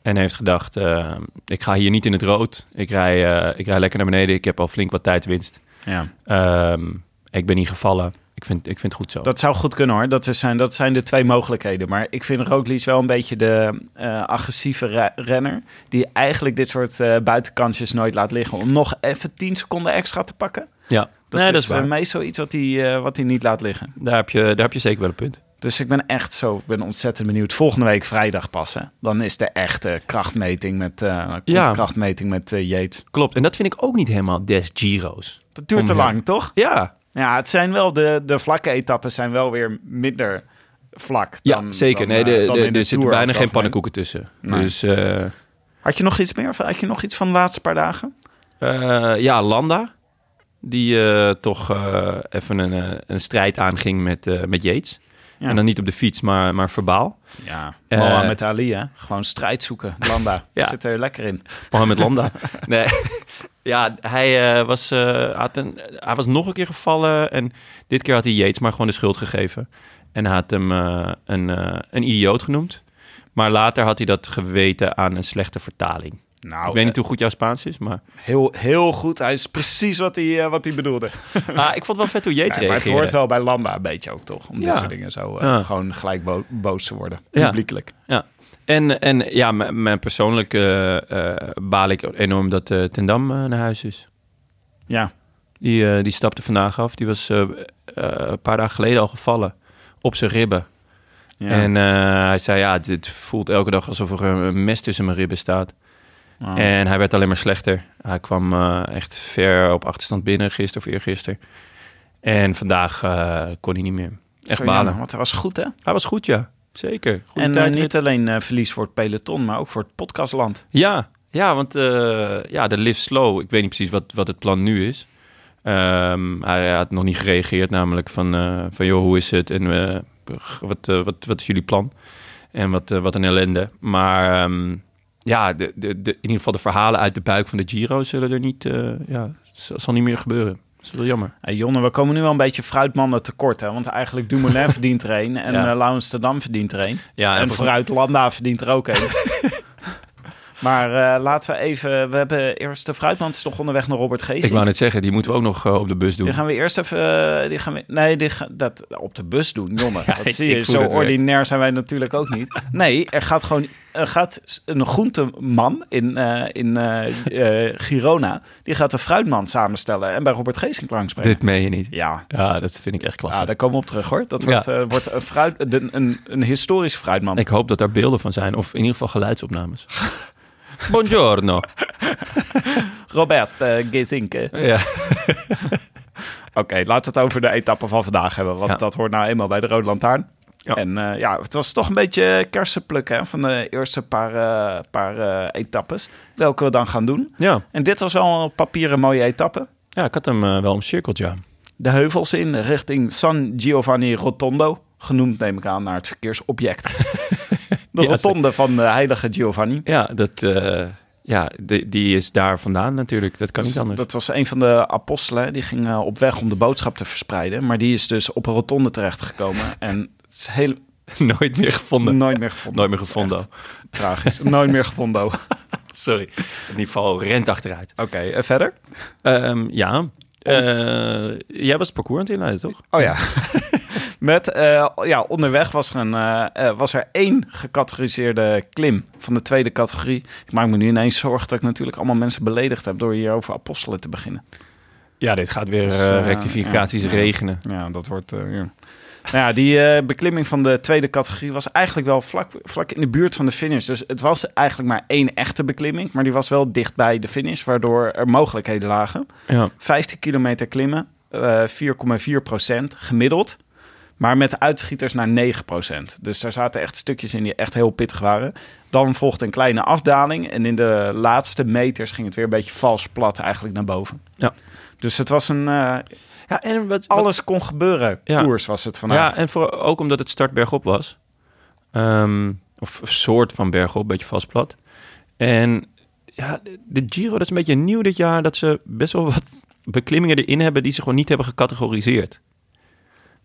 En heeft gedacht, eh, ik ga hier niet in het rood. Ik rij, eh, ik rij lekker naar beneden. Ik heb al flink wat tijdwinst. ja. Ehm, ik ben niet gevallen. Ik vind, ik vind het goed zo. Dat zou goed kunnen hoor. Dat, zijn, dat zijn de twee mogelijkheden. Maar ik vind Roglic wel een beetje de agressieve re- renner. Die eigenlijk dit soort eh, buitenkansjes nooit laat liggen. Om nog even 10 seconden extra te pakken. ja, Dat nee, is, dat is waar. eh, meestal iets wat hij, wat hij niet laat liggen. Daar heb, je, daar heb je zeker wel een punt. Dus ik ben echt zo, ik ben ontzettend benieuwd. Volgende week vrijdag passen. Dan is de echte krachtmeting met, Ja. de krachtmeting met Yates. Klopt. En dat vind ik ook niet helemaal des Giro's. Dat duurt te lang, toch? Ja, Ja, het zijn wel de, de vlakke etappes zijn wel weer minder vlak. ja dan- zeker. dan, nee, de, eh, dan de- er zitten bijna geen pannenkoeken tussen. Nee. Dus Had je nog iets meer? Had je nog iets van de laatste paar dagen? ja, Landa. Die toch even een, een strijd aanging met, met Yates. Ja. En dan niet op de fiets, maar, maar verbaal. Ja, Eh, Mohamed Ali, hè? Gewoon strijd zoeken. Landa, Ja. zit er lekker in. Mohamed Landa. nee. Ja, hij, eh, was, eh, had een, hij was nog een keer gevallen. En dit keer had hij Yates maar gewoon de schuld gegeven. En had hem een, een idioot genoemd. Maar later had hij dat geweten aan een slechte vertaling. Nou, ik weet niet hoe goed jouw Spaans is, maar... heel, heel goed. Hij is precies wat hij, eh, wat hij bedoelde. Ah, ik vond het wel vet hoe Yates Ja, maar het reageerde. hoort wel bij Landa een beetje ook, toch? Om dit Ja. soort dingen zo eh, Ja. gewoon gelijk bo- boos te worden. Publiekelijk. Ja. En, en ja, mijn persoonlijk eh, eh, baal ik enorm dat eh Tendam eh, naar huis is. Ja. Die, eh, die stapte vandaag af. Die was eh, eh, een paar dagen geleden al gevallen op zijn ribben. ja. En eh, hij zei, ja, het voelt elke dag alsof er een mes tussen mijn ribben staat. Oh. En hij werd alleen maar slechter. Hij kwam eh, echt ver op achterstand binnen, gisteren of eergisteren. En vandaag eh, kon hij niet meer. Echt Zo balen. jammer, want hij was goed, hè? Hij was goed, ja. Zeker. Goede en eh, niet alleen verlies voor het peloton, maar ook voor het podcastland. Ja, ja want ja, de Live Slow, ik weet niet precies wat, wat het plan nu is. Ehm, hij had nog niet gereageerd, namelijk van, van joh, hoe is het en wat, wat, wat is jullie plan? En wat, wat een ellende. Maar ehm, ja, de, de, de, in ieder geval de verhalen uit de buik van de Giro zullen er niet, eh, ja, zal niet meer gebeuren. Dat is wel jammer. Hey, Jonne, we komen nu wel een beetje fruitmannen tekort, hè? Want eigenlijk Dumoulin verdient er een en Ja. eh verdient er een. Ja, en vooruit Landa verdient er ook een. maar eh, laten we even... We hebben eerst de fruitman is toch onderweg naar Robert Geesing. Ik wou net zeggen, die moeten we ook nog op de bus doen. Die gaan we eerst even... Die gaan we, nee, die ga- dat op de bus doen, Jonne. Ja, dat ik- zie je. ik Zo weer. ordinair zijn wij natuurlijk ook niet. Nee, er gaat gewoon... Gaat een groenteman in, eh, in eh, eh, Girona... Die gaat de fruitman samenstellen en bij Robert Geesing langsbrengen. Dit meen je niet. Ja, Ja, dat vind ik echt klasse. Ja, daar komen we op terug hoor. Dat Ja. wordt, wordt een, fruit, een, een, een historische fruitman. Ik hoop dat daar beelden van zijn, of in ieder geval geluidsopnames. Buongiorno. Robert Gezinke. Ja. Oké, laten we het over de etappe van vandaag hebben. Want Ja. dat hoort nou eenmaal bij de Rode Lantaarn. Ja. En eh, ja, het was toch een beetje kersenplukken hè, van de eerste paar, eh, paar eh, etappes. Welke we dan gaan doen. ja. En dit was papier een mooie etappe. Ja, ik had hem wel omcirkeld, ja. De heuvels in richting San Giovanni Rotondo. Genoemd neem ik aan naar het verkeersobject. de Ja, rotonde van de heilige Giovanni. Ja, dat, ja die, die is daar vandaan natuurlijk. Dat kan niet anders. Dat was een van de apostelen. Die ging op weg om de boodschap te verspreiden. Maar die is dus op een rotonde terechtgekomen. En het is heel, Nooit meer gevonden. nooit meer gevonden. Nooit meer gevonden. Tragisch. nooit meer gevonden. Oké, Sorry. Het niveau rent achteruit. en verder? Ehm, ja. Eh, jij was parcours aan het inleiden, toch? Oh ja. Met, eh, ja, onderweg was er, een, eh, eh, was er één gecategoriseerde klim van de tweede categorie. Ik maak me nu ineens zorgen dat ik natuurlijk allemaal mensen beledigd heb door hier over apostelen te beginnen. Ja, dit gaat weer Dus, rectificaties ja, regenen. Ja, dat wordt. ja. Nou ja, die beklimming van de tweede categorie was eigenlijk wel vlak, vlak in de buurt van de finish. Dus het was eigenlijk maar één echte beklimming, maar die was wel dicht bij de finish, waardoor er mogelijkheden lagen. Ja. 15 kilometer klimmen, eh 4,4 procent gemiddeld. Maar met uitschieters naar 9 procent. Dus daar zaten echt stukjes in die echt heel pittig waren. Dan volgde een kleine afdaling. En in de laatste meters ging het weer een beetje vals plat eigenlijk naar boven. Ja. Dus het was een... eh, Ja, en wat, wat- alles kon gebeuren. Ja. Koers was het vandaag. Ja, en voor, ook omdat het start bergop was. Ehm, of een soort van bergop, beetje vast plat. En ja, de- de Giro, dat is een beetje nieuw dit jaar... dat ze best wel wat beklimmingen erin hebben... die ze gewoon niet hebben gecategoriseerd.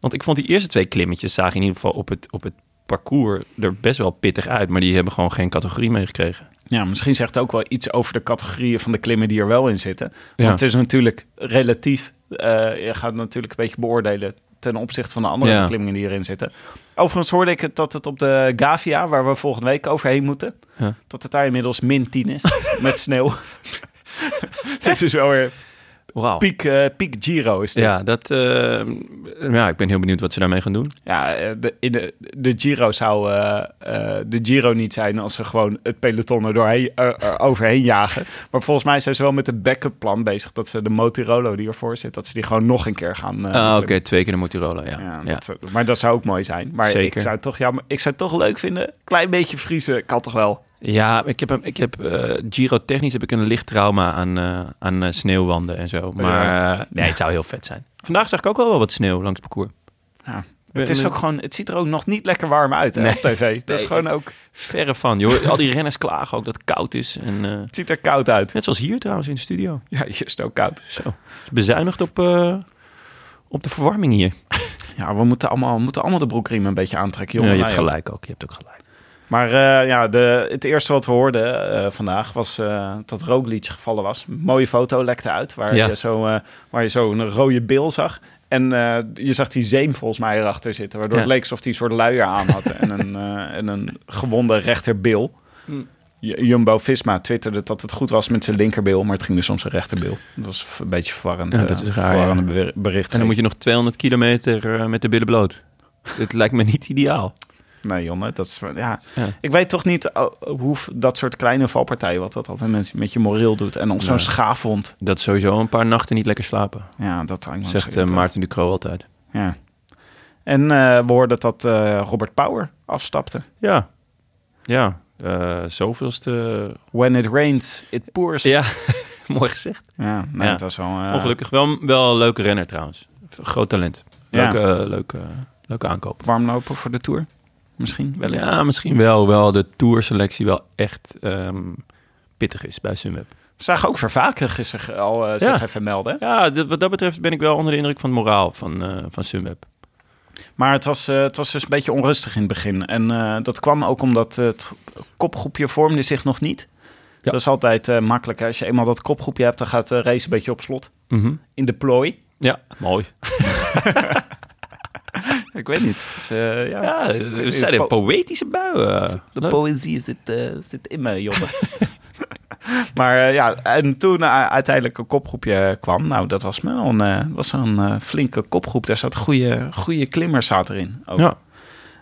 Want ik vond die eerste twee klimmetjes... zagen in ieder geval op het, op het parcours er best wel pittig uit... maar die hebben gewoon geen categorie meegekregen. Ja, misschien zegt het ook wel iets over de categorieën van de klimmen die er wel in zitten. Want Ja. het is natuurlijk relatief. eh, je gaat natuurlijk een beetje beoordelen ten opzichte van de andere Ja. beklimmingen die erin zitten. Overigens hoorde ik het dat het op de Gavia, waar we volgende week overheen moeten, Ja. dat het daar inmiddels min 10 is met sneeuw. dit is wel weer Piek, eh, piek Giro is dit. Ja, dat, eh, ja, ik ben heel benieuwd wat ze daarmee gaan doen. Ja, eh, de, in de, de Giro zou de Giro niet zijn als ze gewoon het peloton er doorheen, overheen jagen. Maar volgens mij zijn ze wel met een backup plan bezig dat ze de Motirolo die ervoor zit, dat ze die gewoon nog een keer gaan. Ah, Oké, twee keer de Motorola, ja. Ja, ja. dat, maar dat zou ook mooi zijn. Maar Zeker. ik zou toch jammer, ik zou het toch leuk vinden. Klein beetje vriezen kan toch wel. Ja, ik heb, ik heb eh, Giro technisch heb ik een licht trauma aan, eh, aan eh, sneeuwwanden en zo. Maar eh, nee, het zou heel vet zijn. Vandaag zag ik ook wel wat sneeuw langs het parcours. Ja. Het, is ook gewoon, het ziet er ook nog niet lekker warm uit hè, Nee. op tv. Dat is gewoon ook, Verre van. Joh. Al die renners klagen ook dat het koud is. En, het ziet er koud uit. net zoals hier trouwens in de studio. Ja, je is ook koud. Zo. Het is bezuinigd op, op de verwarming hier. Ja, we moeten allemaal, we moeten allemaal de broekriem een beetje aantrekken. Ja, Jongen. je hebt Nou ja. gelijk ook. Je hebt ook gelijk. Maar eh, ja, de, het eerste wat we hoorden eh, vandaag was eh, dat Roglic gevallen was. Mooie foto lekte uit, waar, Ja. je, zo, eh, waar je zo een rode bil zag. En eh, je zag die zeem volgens mij erachter zitten, waardoor Ja. het leek alsof hij een soort luier aan had en, een, eh, en een gewonde rechterbil. Mm. J- Jumbo-Visma twitterde dat het goed was met zijn linkerbil, maar het ging dus om zijn rechterbil. Dat was een beetje verwarrend. Ja, dat is raar, verwarrende bericht. En dan moet je nog 200 kilometer met de billen bloot. Dit lijkt me niet ideaal. Nee, Jonne, dat is... Ja. Ja. Ik weet toch niet oh, hoe dat soort kleine valpartijen... wat dat altijd met, met je moreel doet. En op zo'n Nee. schaafwond. Dat sowieso een paar nachten niet lekker slapen. Ja, dat hangt Zegt eh, uit. Maarten Ducro altijd. Ja. En eh, we hoorden dat eh, Robert Power afstapte. Ja. Ja. eh zoveelste... When it rains, it pours. Ja, mooi gezegd. ja, nee, Ja. dat was wel... eh, Ongelukkig wel, wel een leuke renner trouwens. Groot talent. Leuke, eh, leuke, leuke aankoop. Warmlopen voor de Tour. Misschien wellicht. Ja, misschien wel. Hoewel de tourselectie wel echt ehm, pittig is bij Sunweb. We zagen ook Vervaken gisteren al eh, zich Ja. even melden. Ja, dit- wat dat betreft ben ik wel onder de indruk van het moraal van, eh van Sunweb. Maar het was, eh, het was dus een beetje onrustig in het begin. En eh, dat kwam ook omdat het kopgroepje vormde zich nog niet. Ja. Dat is altijd eh, makkelijk. hè. Als je eenmaal dat kopgroepje hebt, dan gaat de race een beetje op slot. Mhm. In de plooi. Ja, mooi. Ik weet niet. Het is, eh, ja, Ja, het is- er zijn po- poëtische buien. De Leuk. poëzie zit, eh, zit in me, jongen. maar eh, ja, en toen uh, uiteindelijk een kopgroepje kwam. Nou, dat was wel een, eh, was een eh, flinke kopgroep. Daar zat goede, goede klimmers zaten erin. Ook. Ja.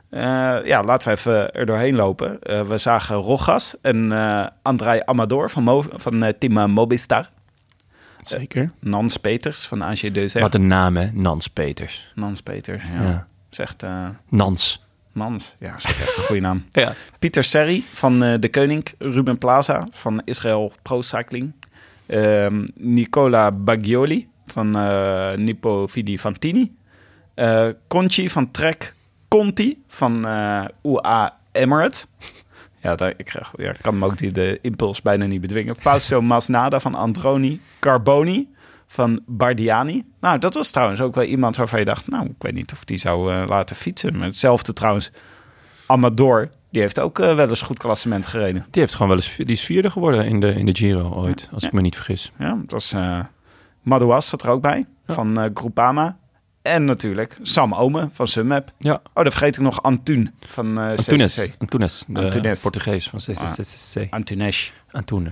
Eh, ja, laten we even er doorheen lopen. Eh, we zagen Rogas en eh André Amador van, Mo- van eh, team eh, Mobistar. Zeker. Nans Peters van AG Deuzer. Wat een naam, hè? Nans Peters. Nans Peter, ja. Ja. Zegt eh, Nans. Nans. Ja, is echt een goede naam. Ja. Pieter Serri van eh, De Koning. Ruben Plaza van Israël Pro Cycling. Ehm, Nicola Baggioli van eh Nippo Vidi Fantini. Eh Conchi van Trek Conti van UA Emirates. Ja, daar, ik, ja, kan hem ook die, de impuls bijna niet bedwingen. Fausto Masnada van Androni Carboni van Bardiani. Nou, dat was trouwens ook wel iemand waarvan je dacht... nou, ik weet niet of die zou eh, laten fietsen. Maar hetzelfde trouwens, Amador... die heeft ook eh, wel eens goed klassement gereden. Die heeft gewoon wel eens die is vierde geworden in de, in de Giro ooit, als Ja. ik me niet vergis. Ja, dat was... eh Madouas zat er ook bij, Ja. van eh Groupama. En natuurlijk Sam Ome van Sunweb. Ja. Oh, dan vergeet ik nog Antun van eh Antunes. CCC. Antunes, de Antunes. Portugees van CCC. Antunes. Antune.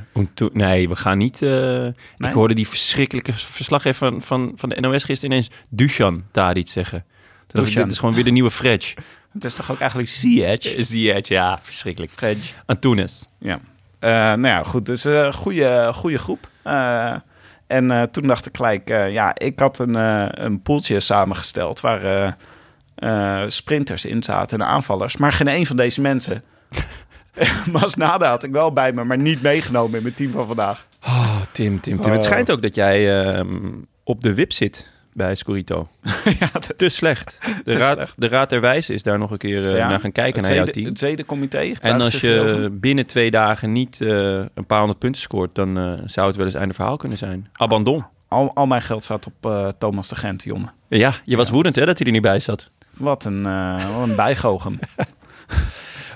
Nee, we gaan niet... eh, Ik hoorde die verschrikkelijke verslaggever van, van, van de NOS gisteren ineens Dusan Tadic zeggen. Dat is, Dusan. dit is gewoon weer de nieuwe Fredge. Het is toch ook eigenlijk Ziyech? Is die het? Ja, verschrikkelijk. Fredge. Antunes. Ja. Eh, nou ja, goed. Dus een goede, goede groep. En eh, toen dacht ik gelijk, eh, ja, ik had een, eh, een poeltje samengesteld waar sprinters in zaten en aanvallers. Maar geen een van deze mensen. Masnada had ik wel bij me, maar niet meegenomen in mijn team van vandaag. Oh, Tim, Tim, Tim. Oh. Het schijnt ook dat jij ehm, op de wip zit bij Scorito. ja, dat, Te slecht. De, Te raad, slecht. de raad der wijze is daar nog een keer eh, Ja, naar gaan kijken het naar jouw team. Het zedencomité. En als je binnen twee dagen niet eh, een paar honderd punten scoort, dan eh, zou het wel eens einde verhaal kunnen zijn. Abandon. Al, al mijn geld staat op eh, Thomas de Gent, jongen. Ja, je was woedend hè, dat hij er niet bij zat. Wat een, eh wat een bijgoochem.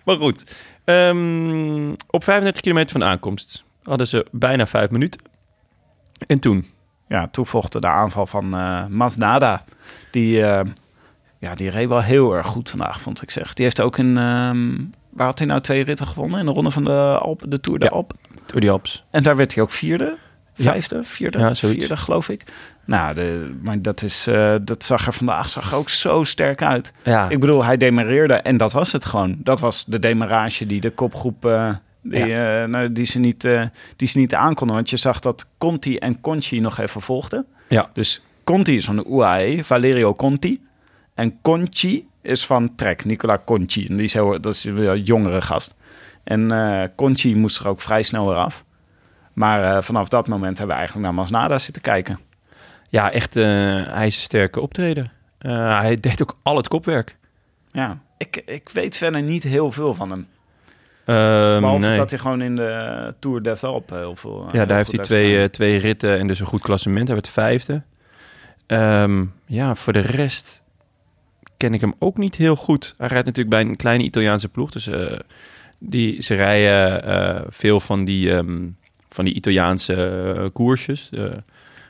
Maar goed, ehm, op 35 kilometer van de aankomst hadden ze bijna vijf minuten. En toen? Ja, toen volgde de aanval van eh Masnada. Die eh, Ja, die reed wel heel erg goed vandaag, vond ik zeg. Die heeft ook in... ehm, waar had hij nou twee ritten gewonnen? In de ronde van de Alpen, de Tour de Ja. Alpen. Door die Alps. En daar werd hij ook vierde. Ja. Vijfde, vierde, Ja, vierde geloof ik. Nou, de, maar dat, is, eh, dat zag er vandaag zag er ook zo sterk uit. Ja, Ik bedoel, hij demareerde en dat was het gewoon. Dat was de demarage die de kopgroep... die, eh, nou, die, ze niet, eh, die ze niet aankonden. Want je zag dat Conti en Conchi nog even volgden. Ja. Dus Conti is van de UAE, Valerio Conti. En Conchi is van Trek, Nicola Conchi. En die is heel, dat is een wel jongere gast. En eh, Conchi moest er ook vrij snel weer af. Maar vanaf dat moment hebben we eigenlijk naar Masnada zitten kijken. ja echt, hij is een sterke optreden. Eh, hij deed ook al het kopwerk. Ja, ik, ik weet verder niet heel veel van hem. Ehm, Behalve nee. dat hij gewoon in de Tour des Alpes heel veel... Ja, heel daar heeft hij twee, eh, twee ritten en dus een goed klassement. Hij werd vijfde. Ehm, ja, voor de rest ken ik hem ook niet heel goed. Hij rijdt natuurlijk bij een kleine Italiaanse ploeg. Dus eh, die, ze rijden eh, veel van die, ehm, van die Italiaanse eh, koersjes. eh.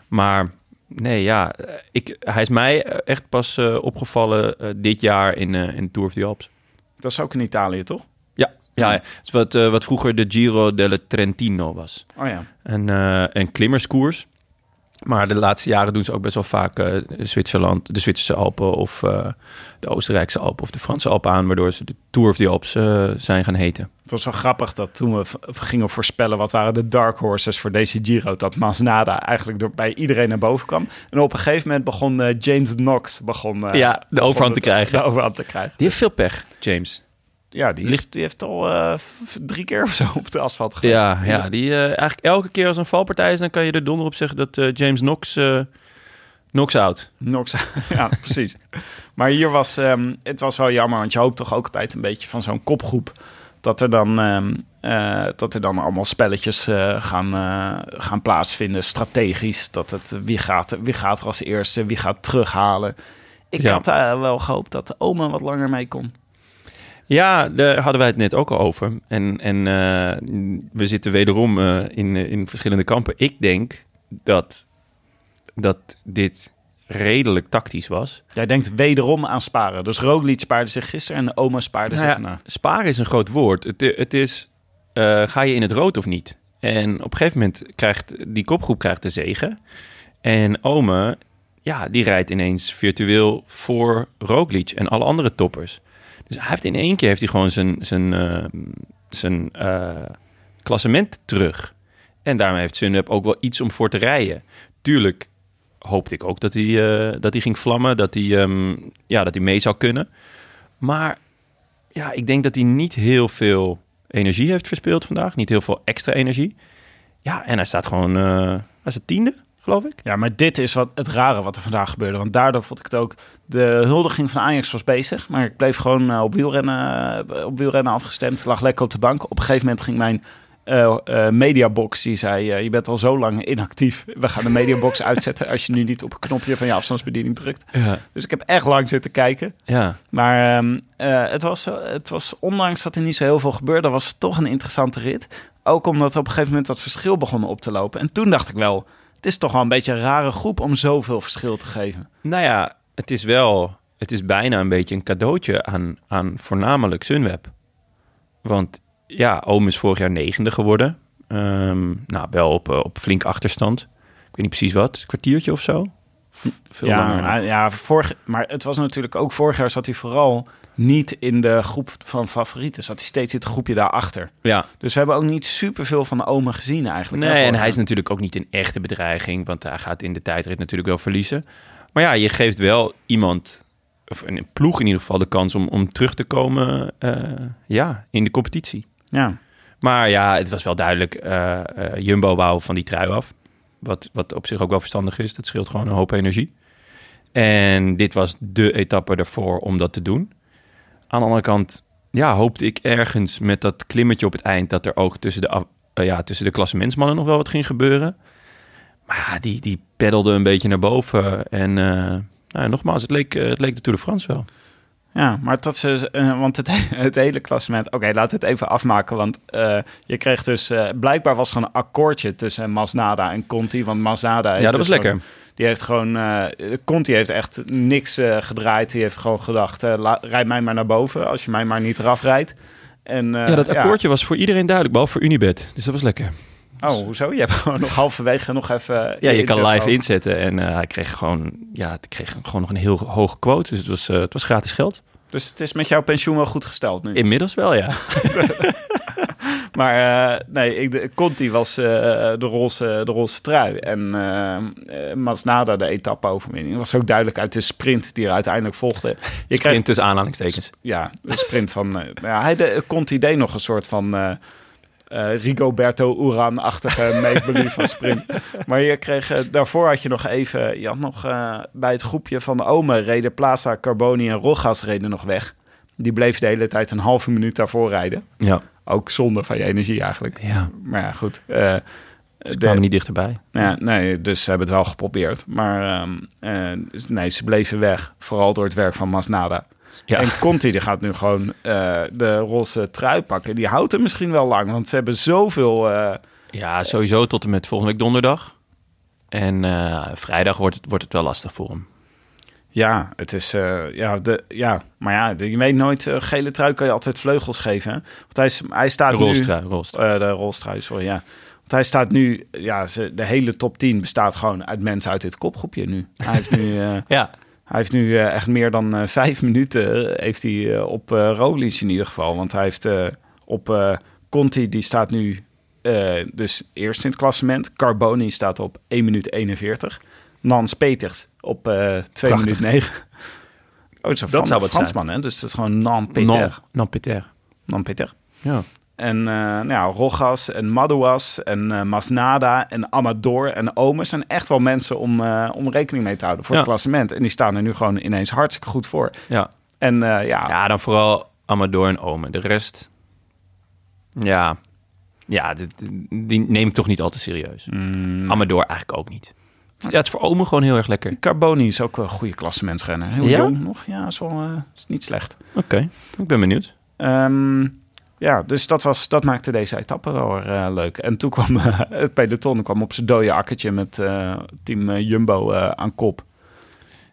maar nee, ja, eh, ik, hij is mij eh, echt pas eh, opgevallen eh, dit jaar in, eh in Tour of the Alps. Dat is ook in Italië, toch? Ja, ja, het is wat, eh, wat vroeger de Giro del Trentino was. Oh ja. een, eh, een klimmerskoers. Maar de laatste jaren doen ze ook best wel vaak eh, Zwitserland, de Zwitserse Alpen of de Oostenrijkse Alpen of de Franse Alpen aan, waardoor ze de Tour of the Alps zijn gaan heten. Het was wel grappig dat toen we gingen voorspellen wat waren de dark horses voor deze Giro, dat Masnada eigenlijk door, bij iedereen naar boven kwam. En op een gegeven moment begon James Knox begon, Ja, de overhand te krijgen. De overhand te krijgen. Die heeft veel pech, James. Ja, die, Ligt- heeft, die heeft al eh, drie keer of zo op de asfalt gegaan. Ja, ja die eh, eigenlijk elke keer als een valpartij is, dan kan je er donder op zeggen dat eh, James Knox eh knocks out. Knox, ja, precies. Maar hier was ehm, het was wel jammer, want je hoopt toch ook altijd een beetje van zo'n kopgroep dat er dan, ehm, eh, dat er dan allemaal spelletjes eh, gaan, eh, gaan plaatsvinden, strategisch. Dat het wie gaat, wie gaat er als eerste, wie gaat terughalen. Ik Ja. had wel gehoopt dat de oma wat langer mee kon. Ja, daar hadden wij het net ook al over. En, en eh, we zitten wederom eh, in, in verschillende kampen. Ik denk dat, dat dit redelijk tactisch was. Jij denkt wederom aan sparen. Dus Roglic spaarde zich gisteren en oma spaarde Nou zich ja, sparen is een groot woord. Het, het is, eh, ga je in het rood of niet? En op een gegeven moment krijgt die kopgroep krijgt de zegen. En Ome, ja, die rijdt ineens virtueel voor Roglic en alle andere toppers. Dus hij heeft in één keer heeft hij gewoon zijn, zijn, eh, zijn eh, klassement terug. En daarmee heeft Sunweb ook wel iets om voor te rijden. Tuurlijk hoopte ik ook dat hij, eh, dat hij ging vlammen, dat hij, ehm, ja, dat hij mee zou kunnen. Maar ja, ik denk dat hij niet heel veel energie heeft verspeeld vandaag. Niet heel veel extra energie. Ja, en hij staat gewoon... hij is het tiende, geloof ik. Ja, maar dit is wat het rare wat er vandaag gebeurde. Want daardoor vond ik het ook... De huldiging van Ajax was bezig. Maar ik bleef gewoon eh, op, wielrennen, eh, op wielrennen afgestemd. Lag lekker op de bank. Op een gegeven moment ging mijn eh, mediabox... Die zei, je bent al zo lang inactief. We gaan de mediabox uitzetten... als je nu niet op een knopje van je afstandsbediening drukt. Ja. Dus ik heb echt lang zitten kijken. Ja, Maar ehm, eh, het, was, het was, ondanks dat er niet zo heel veel gebeurde... was het toch een interessante rit. Ook omdat op een gegeven moment dat verschil begon op te lopen. En toen dacht ik wel... Het is toch wel een beetje een rare groep om zoveel verschil te geven. nou ja, het is wel... Het is bijna een beetje een cadeautje aan, aan voornamelijk Sunweb. Want ja, Oom is vorig jaar negende geworden. Ehm, nou, wel op, eh, op flink achterstand. Ik weet niet precies wat, een kwartiertje of zo. Veel ja, langer. maar, ja vorig, maar het was natuurlijk ook vorig jaar zat hij vooral niet in de groep van favorieten. Zat hij steeds in het groepje daarachter. Ja, Dus we hebben ook niet superveel van de Omen gezien eigenlijk. Nee, en hij is natuurlijk ook niet een echte bedreiging, want hij gaat in de tijdrit natuurlijk wel verliezen. Maar ja, je geeft wel iemand, of een ploeg in ieder geval, de kans om, om terug te komen eh, ja, in de competitie. Ja. Maar ja, het was wel duidelijk, eh, eh, Jumbo wou van die trui af. Wat, wat op zich ook wel verstandig is, dat scheelt gewoon een hoop energie. En dit was de etappe ervoor om dat te doen. Aan de andere kant, ja, hoopte ik ergens met dat klimmetje op het eind... dat er ook tussen de, eh, ja, tussen de klassementsmannen nog wel wat ging gebeuren. Maar ja, die, die peddelde een beetje naar boven. En eh, nou, nogmaals, het leek, eh, het leek de Tour de France wel. Ja, maar dat ze, want het, het hele klassement. Oké, laat het even afmaken. Want je kreeg dus. blijkbaar was er een akkoordje tussen Masnada en Conti. Want Masnada. heeft Ja, dat dus was gewoon- lekker. Die heeft gewoon. eh, Conti heeft echt niks eh, gedraaid. Die heeft gewoon gedacht: eh, la- rijd mij maar naar boven. Als je mij maar niet eraf rijdt. En, eh, ja, dat akkoordje was voor iedereen duidelijk, behalve voor Unibet. Dus dat was lekker. Oh, hoezo? Je hebt gewoon nog halverwege nog even. Ja, je kan live inzetten. En eh, hij kreeg gewoon, ja, kreeg gewoon nog een heel hoge quote. Dus het was, eh, het was gratis geld. Dus het is met jouw pensioen wel goed gesteld nu. Inmiddels wel, ja. Maar eh, nee, ik, de, Conti was eh, de, roze, de roze trui. En eh, Masnada, de etappe-overwinning, was ook duidelijk uit de sprint die er uiteindelijk volgde. Je Sprint tussen aanhalingstekens. ja, de sprint van... nou ja, hij de, Conti deed nog een soort van eh, Rigoberto Uran-achtige make-believe van sprint. Maar je kreeg, eh, daarvoor had je nog even... Je had nog eh, bij het groepje van de Ome reden Plaza, Carboni en Rogas reden nog weg. Die bleef de hele tijd een halve minuut daarvoor rijden. Ja, Ook zonde van je energie eigenlijk. ja. Maar ja, goed. Ze de- kwamen niet dichterbij. ja, nee, dus ze hebben het wel geprobeerd. Maar ehm, eh, dus nee, ze bleven weg. Vooral door het werk van Masnada. Ja. En Conti die gaat nu gewoon eh, de roze trui pakken. Die houdt hem misschien wel lang. Want ze hebben zoveel... eh, ja, sowieso tot en met volgende week donderdag. En eh, vrijdag wordt het, wordt het wel lastig voor hem. ja, het is... ja, de, ja, maar ja, je weet nooit... gele trui kan je altijd vleugels geven. hè? Want hij, is, hij staat De nu... rolstrui, rolstrui. Eh, de rolstrui, sorry, ja. Want hij staat nu... Ja, ze, de hele top 10 bestaat gewoon uit mensen uit dit kopgroepje nu. Hij heeft nu... Ja, Hij heeft nu eh, echt meer dan eh, vijf minuten eh, heeft hij, op eh Roglic in ieder geval. Want hij heeft op Conti, die staat nu dus eerst in het klassement. Carboni staat op 1 minuut 41. Nans Peters op eh 2 Prachtig. minuut 9. Oh, het een Fran- zou wat Fransman, hè? Dus het is gewoon Nan Peter. non Peter. Nan Peter. Ja. En eh, nou ja, Rogas en Madouas en eh, Masnada en Amador en Ome zijn echt wel mensen om, eh, om rekening mee te houden voor het klassement. En die staan er nu gewoon ineens hartstikke goed voor. Ja. En eh, ja, ja, dan vooral Amador en Ome. De rest, ja, ja dit- die neem ik toch niet al te serieus. mm, Amador eigenlijk ook niet. Ja, het is voor Ome gewoon heel erg lekker. Carboni is ook wel een goede klassementsrenner. Heel Ja? jong nog. Ja, is, wel, eh, is niet slecht. Oké, ik ben benieuwd. Ehm, ja, dus dat, was, dat maakte deze etappe wel weer, eh, leuk. En toen kwam het peloton kwam op zijn dode akkertje met eh, team eh, Jumbo aan kop.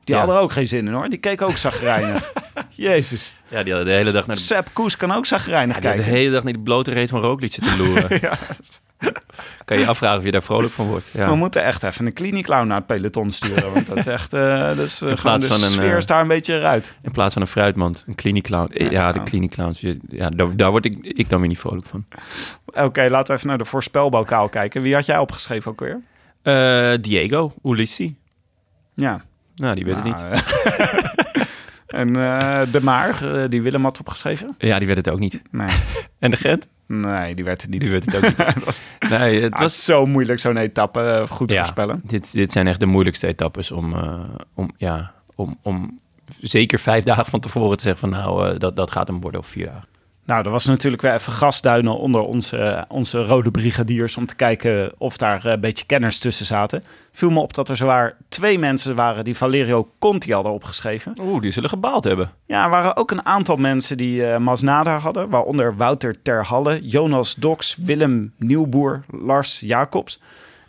Die Ja. hadden er ook geen zin in hoor. Die keken ook zagrijnig. Jezus. Ja, die hadden de hele dag naar de, Sepp Koes kan ook zagrijnig ja, hadden de kijken. hele dag naar die blote reet van Roglic zitten loeren. Ja. Kan je afvragen of je daar vrolijk van wordt. Ja. We moeten echt even een kliniekclown naar het peloton sturen. Want dat is echt... eh dus, eh, In plaats de van een, sfeer eh, is daar een beetje eruit. In plaats van een fruitmand, een kliniekclown. Ja, Ja. de kliniekclowns. je- Ja, daar, daar word ik, ik dan weer niet vrolijk van. Oké, laten we even naar de voorspelbokaal kijken. Wie had jij opgeschreven ook weer? Diego Ulissi. Ja. Nou, die weet het Nou, niet. eh, en De Maar, die Willem had opgeschreven? Ja, die weet het ook niet. Nee. En de Gent? Nee, die werd er niet. Die weet het ook niet. Nee, het Ah, het was... zo moeilijk zo'n etappe eh, goed Ja. voorspellen. Dit, dit zijn echt de moeilijkste etappes om, eh, om, ja, om, om zeker vijf dagen van tevoren te zeggen van nou, eh, dat, dat gaat hem worden of vier dagen. Nou, er was natuurlijk weer even gasduinen onder onze, onze rode brigadiers... om te kijken of daar eh, een beetje kenners tussen zaten. Viel me op dat er zowaar twee mensen waren die Valerio Conti hadden opgeschreven. Oeh, die zullen gebaald hebben. Ja, er waren ook een aantal mensen die eh Masnada hadden... waaronder Wouter Terhalle, Jonas Doks, Willem Nieuwboer, Lars Jacobs...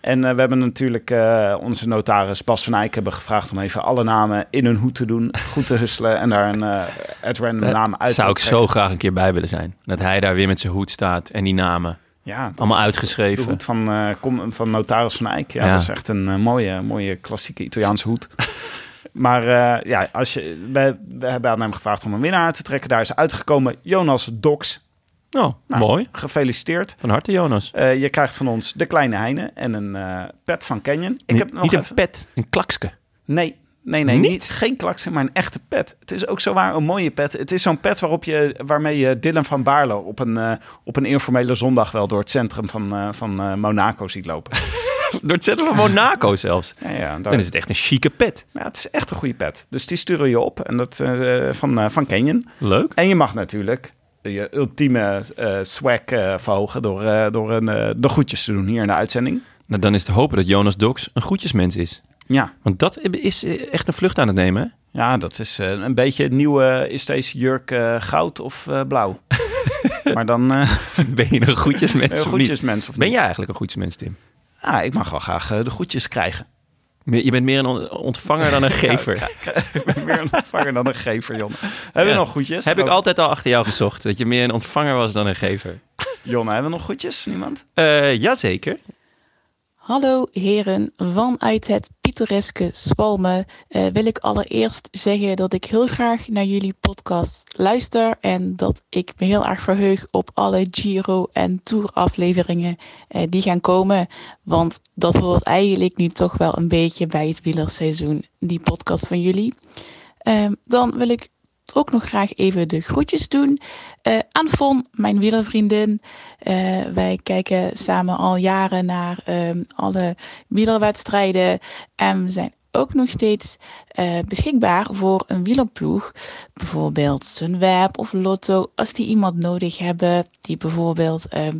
En eh, we hebben natuurlijk eh, onze notaris Bas van Eyck hebben gevraagd om even alle namen in een hoed te doen, goed te husselen en daar een uh, at random naam uit te Zou ik zo graag een keer bij willen zijn. Dat hij daar weer met zijn hoed staat en die namen. Ja, Allemaal uitgeschreven. De hoed van, kom- van notaris van Eyck. Ja, Ja. dat is echt een mooie, mooie klassieke Italiaanse hoed. maar ja, als je, we, we hebben aan hem gevraagd om een winnaar te trekken. Daar is uitgekomen Jonas Doks. Oh, Nou, mooi. Gefeliciteerd. Van harte, Jonas. Eh, je krijgt van ons de kleine Heine en een eh, pet van Canyon. Ik heb nog niet even... een pet, een klakske. Nee, nee, nee. Niet? Niet? geen klaksen, maar een echte pet. Het is ook zo waar een mooie pet. Het is zo'n pet waarop je, waarmee je Dylan van Baarlo op een, eh, op een informele zondag wel door het centrum van, van Monaco ziet lopen. Door het zetten van Monaco zelfs. ja, ja, daar, Dan is het echt een chique pet. ja, het is echt een goede pet. Dus die sturen je op en dat, van, van Canyon. Leuk. En je mag natuurlijk je ultieme eh swag eh, verhogen door, eh, door een, de groetjes te doen hier in de uitzending. Nou, dan is te hopen dat Jonas Doks een goedjesmens is. Ja, Want dat is echt een vlucht aan het nemen, hè? Ja, dat is een beetje een nieuwe... Is deze jurk goud of blauw? maar dan... Ben je een goedjesmens of niet? Ben jij eigenlijk een goedjesmens, Tim? Ah, ik mag wel graag de goedjes krijgen. Je bent meer een on- ontvanger dan een gever. ik ben meer een ontvanger dan een gever, Jon. Hebben we nog goedjes? Heb ik altijd al achter jou gezocht. Dat je meer een ontvanger was dan een gever. Jon, hebben we nog goedjes? Niemand? Eh jazeker. Hallo heren, vanuit het pittoreske Spalmen eh, wil ik allereerst zeggen dat ik heel graag naar jullie podcast luister en dat ik me heel erg verheug op alle Giro en Tour afleveringen eh, die gaan komen. Want dat hoort eigenlijk nu toch wel een beetje bij het wielerseizoen, die podcast van jullie. Ehm, dan wil ik ook nog graag even de groetjes doen eh, aan Von, mijn wielervriendin. Eh, wij kijken samen al jaren naar ehm, alle wielerwedstrijden. En we zijn ook nog steeds eh, beschikbaar voor een wielerploeg. Bijvoorbeeld Sunweb of Lotto. Als die iemand nodig hebben die bijvoorbeeld ehm,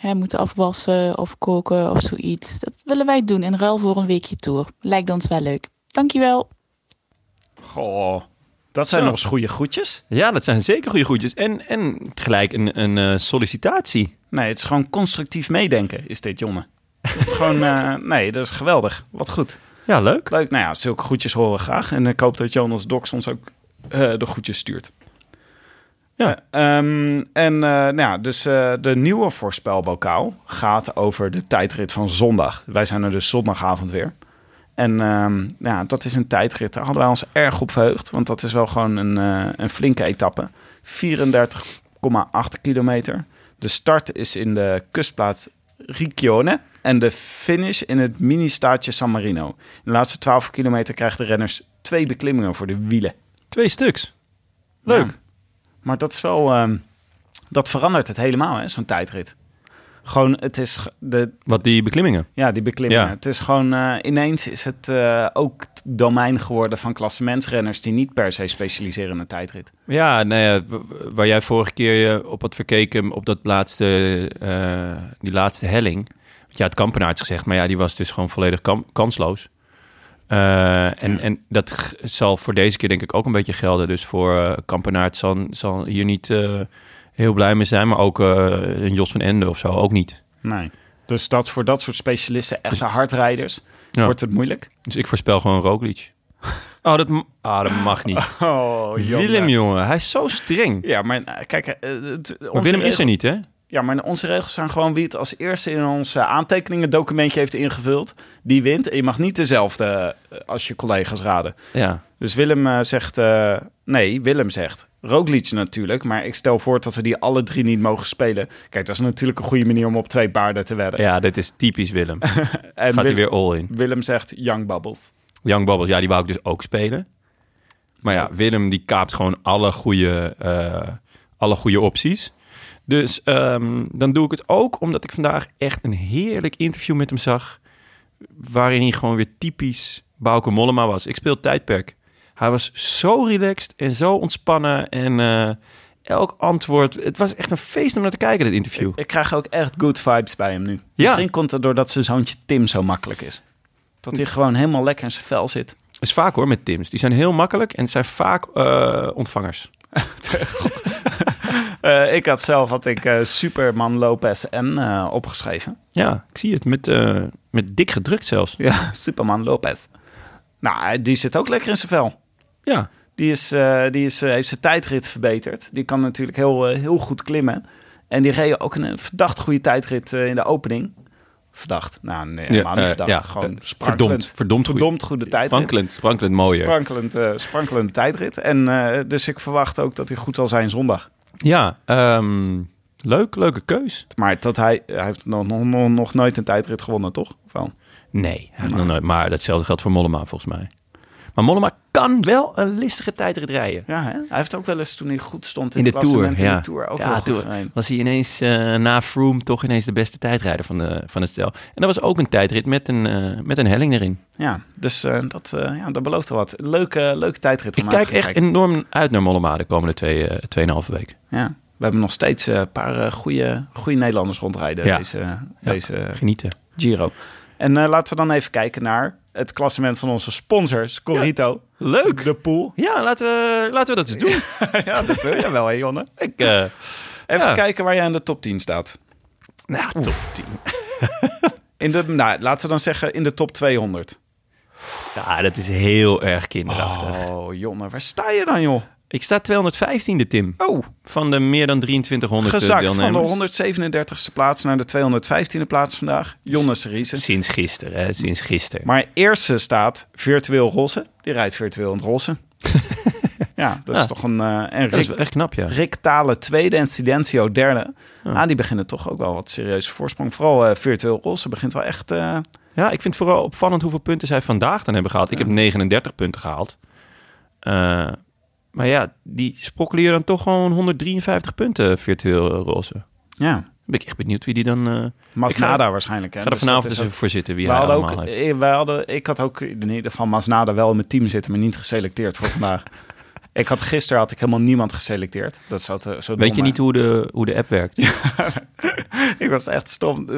hè, moeten afwassen of koken of zoiets. Dat willen wij doen in ruil voor een weekje tour. Lijkt ons wel leuk. Dankjewel. Goh, dat zijn nog eens goede groetjes. Ja, dat zijn zeker goede groetjes. En, en gelijk een, een eh, sollicitatie. Nee, het is gewoon constructief meedenken, is dit, Jonne. Het is gewoon, eh, nee, dat is geweldig. Wat goed. Ja, leuk. Leuk, nou ja, zulke groetjes horen we graag. En ik hoop dat Jonas Dox ons ook eh, de groetjes stuurt. Ja. Eh, ehm, en nou ja, dus de nieuwe voorspelbokaal gaat over de tijdrit van zondag. Wij zijn er dus zondagavond weer. En ehm, ja, dat is een tijdrit. Daar hadden wij ons erg op verheugd. Want dat is wel gewoon een, eh, een flinke etappe. 34,8 kilometer. De start is in de kustplaats Riccione. En de finish in het mini-staatje San Marino. In de laatste 12 kilometer krijgen de renners twee beklimmingen voor de wielen. Twee stuks. Leuk. Ja. Maar dat is wel... ehm, dat verandert het helemaal, hè, zo'n tijdrit. Gewoon, het is de, Wat die beklimmingen. ja, die beklimmingen. Ja. Het is gewoon, eh, ineens is het eh, ook het domein geworden van klassementsrenners die niet per se specialiseren in een tijdrit. Ja, nou ja, waar jij vorige keer je op had verkeken op dat laatste, eh, die laatste helling. Want je had Kampenaerts gezegd, maar ja, die was dus gewoon volledig kansloos. En, en dat zal voor deze keer denk ik ook een beetje gelden. Dus voor Kampenaerts zal, zal hier niet heel blij mee zijn, maar ook eh, een Jos van Ende of zo ook niet. Nee. Dus dat voor dat soort specialisten, echte hardrijders, Ja. wordt het moeilijk. Dus ik voorspel gewoon Roglic. Oh, dat, ah, dat mag niet. Oh, Willem, jongen, hij is zo streng. Ja, maar eh, kijk, eh, het- Maar onze Willem is er niet, hè? Ja, maar onze regels zijn gewoon wie het als eerste in ons eh, aantekeningen documentje heeft ingevuld, die wint. En je mag niet dezelfde eh, als je collega's raden. Ja. Dus Willem eh, zegt, nee, Willem zegt, Roglic natuurlijk, maar ik stel voor dat we die alle drie niet mogen spelen. Kijk, dat is natuurlijk een goede manier om op twee paarden te wedden. ja, dit is typisch Willem. en Gaat Wil- hij weer all in. Willem zegt, Young Bubbles. Young Bubbles, ja, die wou ik dus ook spelen. Maar ja, Willem die kaapt gewoon alle goede, alle goede opties. Dus ehm, dan doe ik het ook omdat ik vandaag echt een heerlijk interview met hem zag. Waarin hij gewoon weer typisch Bauke Mollema was. Ik speel tijdperk. Hij was zo relaxed en zo ontspannen. En eh, elk antwoord. Het was echt een feest om naar te kijken, dit interview. Ik krijg ook echt good vibes bij hem nu. Misschien komt het doordat zijn zoontje Tim zo makkelijk is. Dat hij gewoon helemaal lekker in zijn vel zit. is vaak hoor met Tims. Die zijn heel makkelijk en het zijn vaak eh, ontvangers. Eh, ik had zelf had ik, eh, Superman Lopez en eh, opgeschreven. Ja, ik zie het. Met, met dik gedrukt zelfs. Ja, Superman Lopez. Nou, die zit ook lekker in zijn vel. Ja, Die, is, die is, heeft zijn tijdrit verbeterd. Die kan natuurlijk heel, heel goed klimmen. En die reed ook een verdacht goede tijdrit in de opening. Verdacht. Nou, nee, helemaal niet verdacht. ja, Gewoon sprankelend. verdomd, verdomd verdomd goede tijdrit. Sprankelend, sprankelend mooier. Sprankelend, sprankelende tijdrit. En dus ik verwacht ook dat hij goed zal zijn zondag. Ja, ehm, leuk, leuke keus. Maar dat hij, hij heeft nog, nog, nog, nooit een tijdrit gewonnen, toch? Of wel? Nee, hij heeft nog nooit, maar datzelfde geldt voor Mollema volgens mij. Maar Mollema kan wel een listige tijdrit rijden. Ja, hè? hij heeft ook wel eens toen hij goed stond in, In het de Tour, in de Tour ook Ja, wel goed Tour. Was hij ineens eh, na Froome toch ineens de beste tijdrijder van, de, van het stel. En dat was ook een tijdrit met een, eh, met een helling erin. Ja, dus eh, dat, ja, dat belooft wel wat. Leuke, leuke tijdrit Ik kijk echt kijken. enorm uit naar Mollema de komende twee, tweeënhalve week. Ja, we hebben nog steeds een paar goede, goede Nederlanders rondrijden Ja. deze, deze Genieten. Giro. En laten we dan even kijken naar het klassement van onze sponsor, Scorito. Leuk. De pool. Ja, laten we, laten we dat eens doen. ja, dat wil je wel, hè, Jonne? Ik, eh, Even Ja. kijken waar jij in de top 10 staat. nou, top 10. In de, nou, laten we dan zeggen in de top 200. Ja, dat is heel erg kinderachtig. Oh, Jonne, waar sta je dan, joh? Ik sta 215e, Tim. Oh, Van de meer dan 2300 gezakt van de 137e plaats naar de 215e plaats vandaag. Jonne Seriese. Sinds gisteren, hè? Sinds gisteren. Maar eerste staat virtueel rosse. Die rijdt virtueel in het rosse. ja, dat is Ja. toch een... eh en dat is echt knap, ja. Rick Talen tweede en Silencio derde. Ah, die beginnen toch ook wel wat serieuze voorsprong. Vooral eh, virtueel rosse begint wel echt... eh, Ja, ik vind het vooral opvallend hoeveel punten zij vandaag dan hebben gehaald. Ik heb 39 punten gehaald. Eh, maar ja, die sprokkelen hier dan toch gewoon 153 punten virtueel roze. ja, Ben ik echt benieuwd wie die dan... eh Masnada waarschijnlijk. Hè? Ga er Dus vanavond eens voor zitten wie We hij hadden allemaal ook, heeft. eh, wij hadden, ik had ook in ieder geval Masnada wel in mijn team zitten, maar niet geselecteerd voor vandaag. ik had gisteren had ik helemaal niemand geselecteerd. Dat is zo, te- zo Weet dom, je niet hoe de, hoe de app werkt? ik was echt stom.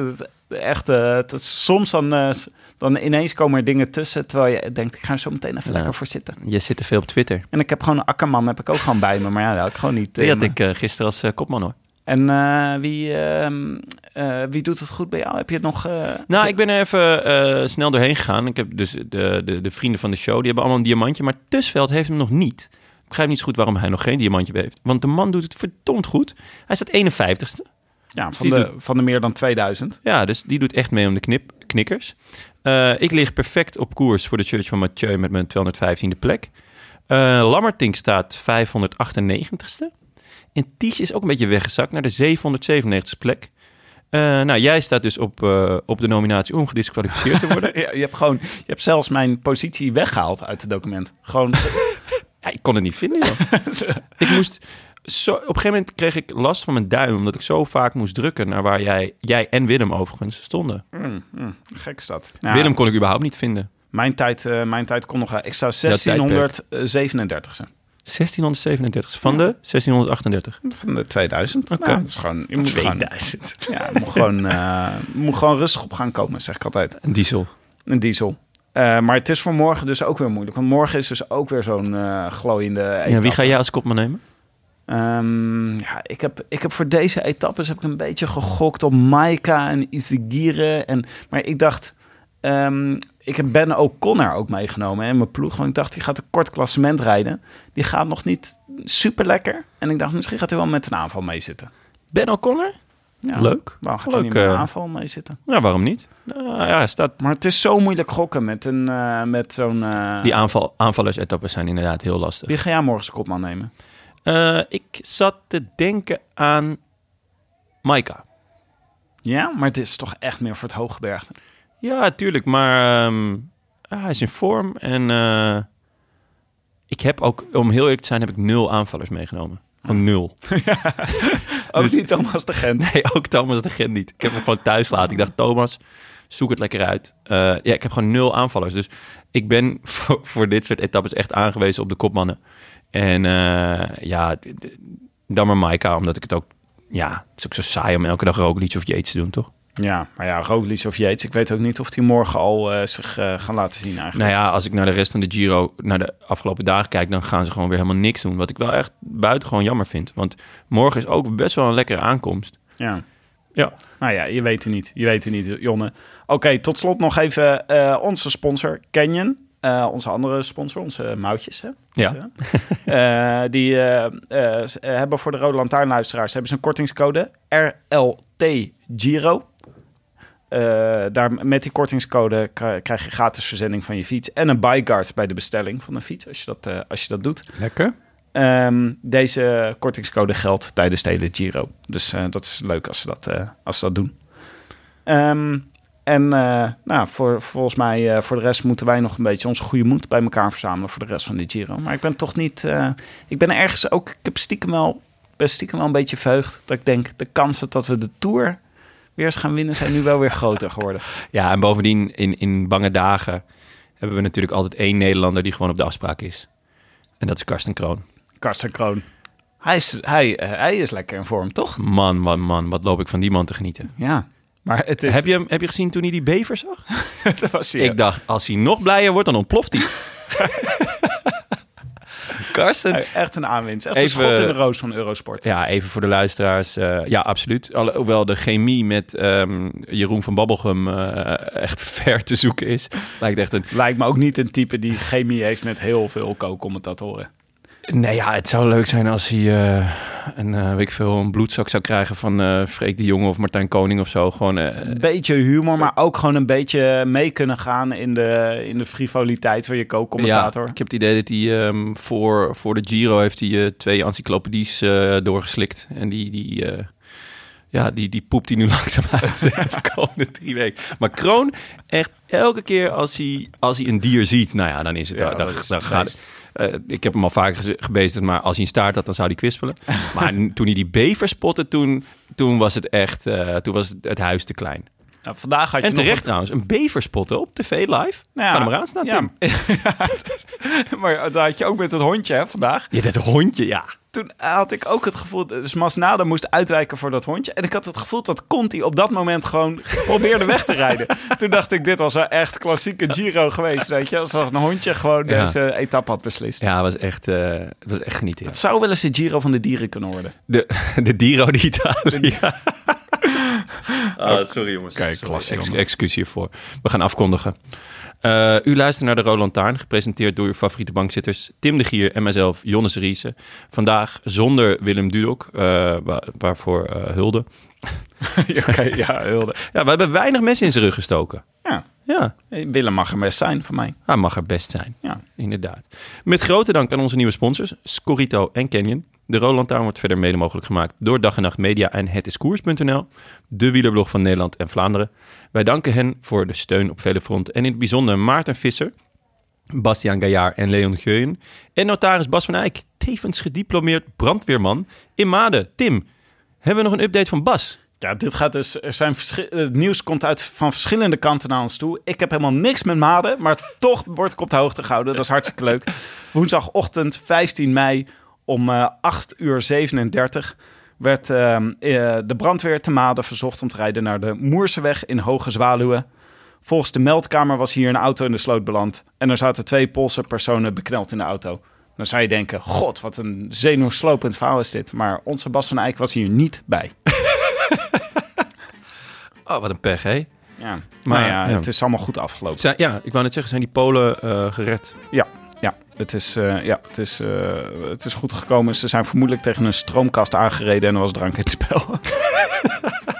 Echt, eh, het is- soms dan, eh, dan ineens komen er dingen tussen, terwijl je denkt, ik ga er zo meteen even Ja. lekker voor zitten. Je zit te veel op Twitter. En ik heb gewoon een akkerman, heb ik ook gewoon bij me, maar ja, dat had ik gewoon niet. Die eh, had ik eh, gisteren als eh, kopman hoor. En eh, wie, ehm, eh, wie doet het goed bij jou? Heb je het nog... eh, Nou, ik ben er even eh, snel doorheen gegaan. Ik heb dus de, de, de vrienden van de show, die hebben allemaal een diamantje. Maar Tusveld heeft hem nog niet. Ik begrijp niet zo goed waarom hij nog geen diamantje heeft. Want de man doet het verdomd goed. Hij staat 51ste. ja, van die de, van de meer dan 2000. Ja, dus die doet echt mee om de knip, knikkers. Eh, ik lig perfect op koers voor de Church van Mathieu met mijn 215e plek. Eh Lammertink staat 598ste. En Ties is ook een beetje weggezakt naar de 797ste plek. Eh, nou, jij staat dus op, op de nominatie om gedisqualificeerd te worden. Ja, je hebt gewoon, je hebt zelfs mijn positie weggehaald uit het document. Gewoon, Ja, ik kon het niet vinden, joh. ik moest... Zo, op een gegeven moment kreeg ik last van mijn duim... omdat ik zo vaak moest drukken naar waar jij, jij en Willem overigens stonden. mm, mm, gek is dat. Ja, Willem kon ik überhaupt niet vinden. Mijn tijd, eh, mijn tijd kon nog... Ik sta tijdperk. 1637 1637 van de 1638. van de 2000. Oké. Nou, dat is gewoon, je moet gewoon, 2000. ja, je moet gewoon, eh, moet gewoon rustig op gaan komen, zeg ik altijd. Een diesel. Een diesel. Eh, maar het is voor morgen dus ook weer moeilijk. Want morgen is dus ook weer zo'n eh glooiende Ja, wie etappe. ga jij als kopman nemen? Ehm, ja, ik heb, ik heb voor deze etappes heb ik een beetje gegokt op Maika en Izagirre. En, maar ik dacht, ehm, ik heb Ben O'Connor ook meegenomen in mijn ploeg. Want ik dacht, die gaat een kort klassement rijden. Die gaat nog niet super lekker. En ik dacht, misschien gaat hij wel met een aanval meezitten. Ben O'Connor? Ja, Leuk. Waarom gaat Leuk, hij niet met een eh. aanval meezitten? Nou, waarom niet? Nou, ja, hij staat... Maar het is zo moeilijk gokken met, een, eh, met zo'n... eh, Die aanval, aanvallers-etappes zijn inderdaad heel lastig. Wie ga jij morgen als kopman nemen? Eh, ik zat te denken aan Maika. Ja, maar dit is toch echt meer voor het hooggebergte. Ja, tuurlijk, maar ehm, ja, hij is in vorm. En eh, ik heb ook, om heel eerlijk te zijn, heb ik nul aanvallers meegenomen. Van nul. Ook Dus- niet Thomas de Gent. Nee, ook Thomas de Gent niet. Ik heb hem gewoon thuis laten. Ik dacht, Thomas, zoek het lekker uit. Eh, ja, ik heb gewoon nul aanvallers. Dus ik ben voor, voor dit soort etappes echt aangewezen op de kopmannen. En eh, ja, dan maar Maika, omdat ik het ook... Ja, het is ook zo saai om elke dag Roglic of Yates te doen, toch? Ja, maar ja, Roglic of Yates. Ik weet ook niet of die morgen al eh, zich eh, gaan laten zien eigenlijk. Nou ja, als ik naar de rest van de Giro, naar de afgelopen dagen kijk, dan gaan ze gewoon weer helemaal niks doen. Wat ik wel echt buitengewoon jammer vind. Want morgen is ook best wel een lekkere aankomst. Ja. Ja. Nou ja, je weet het niet. Je weet het niet, Jonne. Oké, tot slot nog even eh, onze sponsor, Canyon. Onze andere sponsor, onze moutjes. Hè? Ja. Die hebben voor de Rode Lantaarnluisteraars hebben ze een kortingscode RLT Giro. Eh, daar, met die kortingscode krijg je gratis verzending van je fiets en een buyguard bij de bestelling van een fiets, als je dat, eh, als je dat doet. Lekker. Ehm, deze kortingscode geldt tijdens de hele Giro. Dus eh, dat is leuk als ze dat, als ze dat doen. Ehm, en nou, voor, volgens mij, voor de rest moeten wij nog een beetje onze goede moed bij elkaar verzamelen voor de rest van de Giro. Maar ik ben toch niet. ik ben ergens ook. Ik heb stiekem wel, ben stiekem wel een beetje verheugd. Dat ik denk, de kansen dat we de Tour weer eens gaan winnen zijn nu wel weer groter geworden. Ja, en bovendien in, in bange dagen hebben we natuurlijk altijd één Nederlander die gewoon op de afspraak is. En dat is Karsten Kroon. Karsten Kroon. Hij is, hij, eh, hij is lekker in vorm, toch? Man, man, man, wat loop ik van die man te genieten. Ja. Maar het is... Heb, je, hem- heb je gezien toen hij die bever zag? dat was hij, Ik dacht, als hij nog blijer wordt, dan ontploft hij. Karsten, Echt een aanwinst. Echt Even- een schot in de roos van Eurosport. Ja, even voor de luisteraars. eh, ja, absoluut. Alhoewel de chemie met ehm, Jeroen van Babbelgem eh, echt ver te zoeken is. Lijkt echt een... Lijkt me ook niet een type die chemie heeft met heel veel co-commentatoren. Nee, ja, het zou leuk zijn als hij eh, een, eh, weet ik veel, een bloedzak zou krijgen van eh Freek de Jonge of Martijn Koning of zo. Gewoon, eh, Een beetje humor, maar ook gewoon een beetje mee kunnen gaan in de, in de frivoliteit van je co-commentator. Ja, ik heb het idee dat hij ehm, voor, voor de Giro heeft hij twee encyclopedies doorgeslikt. En die, die, ja, die, die poept hij nu langzaam uit de komende drie weken. Maar Kroon, echt elke keer als hij, als hij een dier ziet, nou ja, dan is het... Ja, dan, gaat eh, ik heb hem al vaker gebezigd, maar als hij een staart had, dan zou hij kwispelen. maar toen hij die bever spotte, toen, toen was het echt, eh, toen was het, het huis te klein. Nou, vandaag had je En terecht een- trouwens, een bever spotten op tv live. Nou ja, Ga maar aan staan, ja. Maar dat had je ook met het hondje hè, vandaag. Ja, dat hondje, ja. Toen had ik ook het gevoel, dus Masnada moest uitwijken voor dat hondje. En ik had het gevoel dat Conti op dat moment gewoon probeerde weg te rijden. Toen dacht ik, dit was wel echt klassieke Giro geweest, weet je. Als een hondje gewoon Ja. deze etappe had beslist. Ja, het was echt, eh, het was echt genieten. Het zou wel eens de Giro van de dieren kunnen worden. De, de Diro di Italië. Ah, sorry jongens. Kijk, Sorry. klasse, Ex- excuus hiervoor. We gaan afkondigen. Eh, u luistert naar de Roland Taarn, gepresenteerd door uw favoriete bankzitters Tim de Gier en mijzelf, Jonnes Riese. Vandaag zonder Willem Dudok, eh, wa- waarvoor eh, hulde. ja, hulde. Ja, we hebben weinig mensen in zijn rug gestoken. Ja, Ja, Willem mag er best zijn voor mij. hij mag er best zijn. Ja. Inderdaad. Met grote dank aan onze nieuwe sponsors, Scorito en Canyon. De Roland Town wordt verder mede mogelijk gemaakt door Dag en Nacht Media en hetiskoers.nl, de wielerblog van Nederland en Vlaanderen. Wij danken hen voor de steun op vele fronten en in het bijzonder Maarten Visser, Bastiaan Gaillard en Leon Geuyen en notaris Bas van Eyck, tevens gediplomeerd brandweerman in Maden. Tim, hebben we nog een update van Bas? Ja, dit gaat dus. Er zijn het nieuws komt uit van verschillende kanten naar ons toe. Ik heb helemaal niks met maden, maar toch word ik op de hoogte gehouden. Dat is hartstikke leuk. Woensdagochtend 15 mei om eh 8 uur 37 werd ehm, eh, de brandweer te Maden verzocht om te rijden naar de Moerseweg in Hoge Zwaluwen. Volgens de meldkamer was hier een auto in de sloot beland en er zaten twee Poolse personen bekneld in de auto. Dan zou je denken, god, wat een zenuwslopend verhaal is dit. Maar onze Bas van Eyck was hier niet bij. Oh, wat een pech, hè? Ja, Maar, maar ja, ja. het is allemaal goed afgelopen. Zijn, ja, ik wou net zeggen, zijn die Polen eh, gered? Ja, het, is, eh, ja het, is, eh, het is goed gekomen. Ze zijn vermoedelijk tegen een stroomkast aangereden en er was drank in het spel.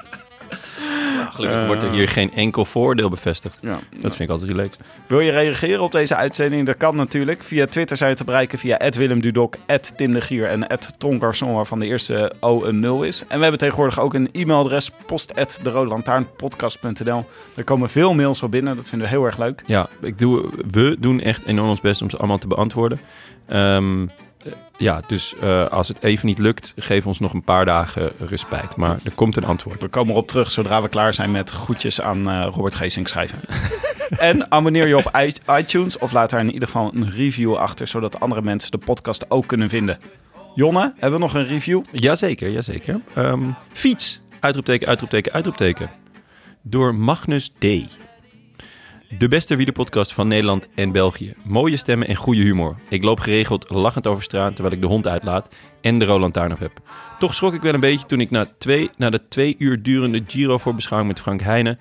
Gelukkig wordt er hier geen enkel voordeel bevestigd. ja. Dat vind ik altijd relaxed. Wil je reageren op deze uitzending? Dat kan natuurlijk. Via Twitter zijn we te bereiken via Willem Dudok, Tindegier en Ton Garçon, waarvan de eerste O een 0 is. En we hebben tegenwoordig ook een e-mailadres, post Daar komen veel mails op binnen, dat vinden we heel erg leuk. Ja, ik doe, we doen echt enorm ons best om ze allemaal te beantwoorden. Ehm, eh, ja, dus eh, als het even niet lukt, geef ons nog een paar dagen respijt. Maar er komt een antwoord. We komen erop terug zodra we klaar zijn met groetjes aan eh, Robert Geesink schrijven. en abonneer je op iTunes of laat daar in ieder geval een review achter, zodat andere mensen de podcast ook kunnen vinden. Jonne, hebben we nog een review? Jazeker, jazeker. Ehm fiets, uitroepteken, uitroepteken, uitroepteken. Door Magnus D. De beste wielerpodcast van Nederland en België. Mooie stemmen en goede humor. Ik loop geregeld lachend over straat terwijl ik de hond uitlaat en de Roland Tuin op heb. Toch schrok ik wel een beetje toen ik na, twee, na de twee uur durende Giro voor beschouwing met Frank Heijnen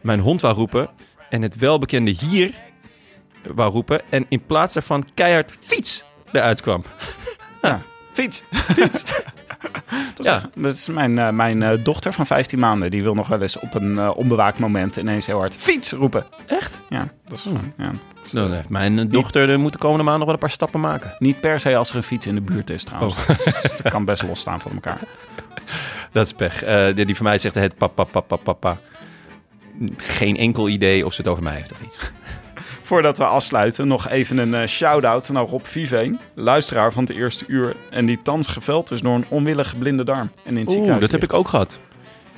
mijn hond wou roepen en het welbekende hier wou roepen en in plaats daarvan keihard fiets eruit kwam. Ja, fiets. Fiets. dat, is, Ja. dat is mijn, eh, mijn eh, dochter van 15 maanden. Die wil nog wel eens op een eh, onbewaakt moment ineens heel hard fiets roepen. Echt? Ja, dat is Hmm. ja. Dan heeft mijn dochter moet de komende maand nog wel een paar stappen maken. Niet per se als er een fiets in de buurt is trouwens. Oh. Het kan best losstaan van elkaar. Dat is pech. Die, die van mij zegt het papa, papa, papa. Geen enkel idee of ze het over mij heeft of niet. Voordat we afsluiten, nog even een eh, shout-out naar Rob Viveen. Luisteraar van het eerste uur. En die thans geveld is door een onwillige blinde darm. En in het Oeh, ziekenhuis dat heb ik ook gehad.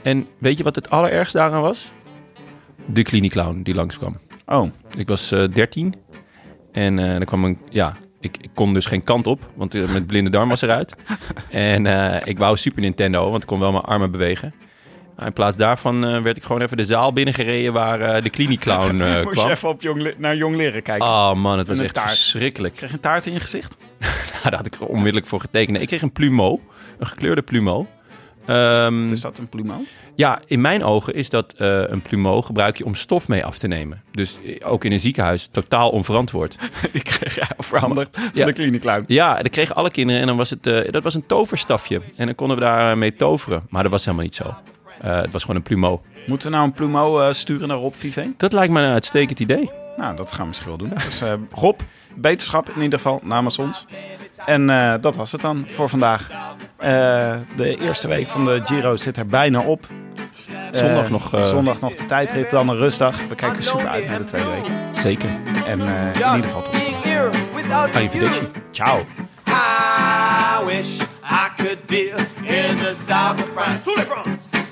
En weet je wat het allerergste daaraan was? De klinieclown die langskwam. Oh, Ik was eh 13 en eh er kwam een, ja, ik, ik kon dus geen kant op, want eh, met blinde darm was eruit. en eh, ik wou Super Nintendo, want ik kon wel mijn armen bewegen. In plaats daarvan eh, werd ik gewoon even de zaal binnengereden waar eh, de kliniekclown eh Moest je kwam. even op jong, naar jong leren kijken. Oh man, het was echt taart. verschrikkelijk. Kreeg je een taart in je gezicht? Nou, daar had ik er onmiddellijk voor getekend. Nee, Ik kreeg een plumeau, een gekleurde plumeau. Ehm, Is dat een plumeau? Ja, in mijn ogen is dat een plumeau gebruik je om stof mee af te nemen. Dus ook in een ziekenhuis totaal onverantwoord. Die kreeg jij overhandigd van Ja. de kliniekluin. Ja, dat kregen alle kinderen en dan was het, dat was een toverstafje. En dan konden we daar mee toveren. Maar dat was helemaal niet zo. Eh, het was gewoon een plumeau. Moeten we nou een plumeau eh, sturen naar Rob Viveen? Dat lijkt me een uitstekend idee. Nou, dat gaan we misschien wel doen. Dus eh, Rob, beterschap in ieder geval namens ons. En eh, dat was het dan voor vandaag. Eh, de eerste week van de Giro zit er bijna op. Zondag nog, eh, Zondag nog de tijdrit, dan een rustdag. We kijken super uit naar de tweede week. Zeker. En eh, in ieder geval tot Arrivederci. Ciao. I wish I could be in the south of France.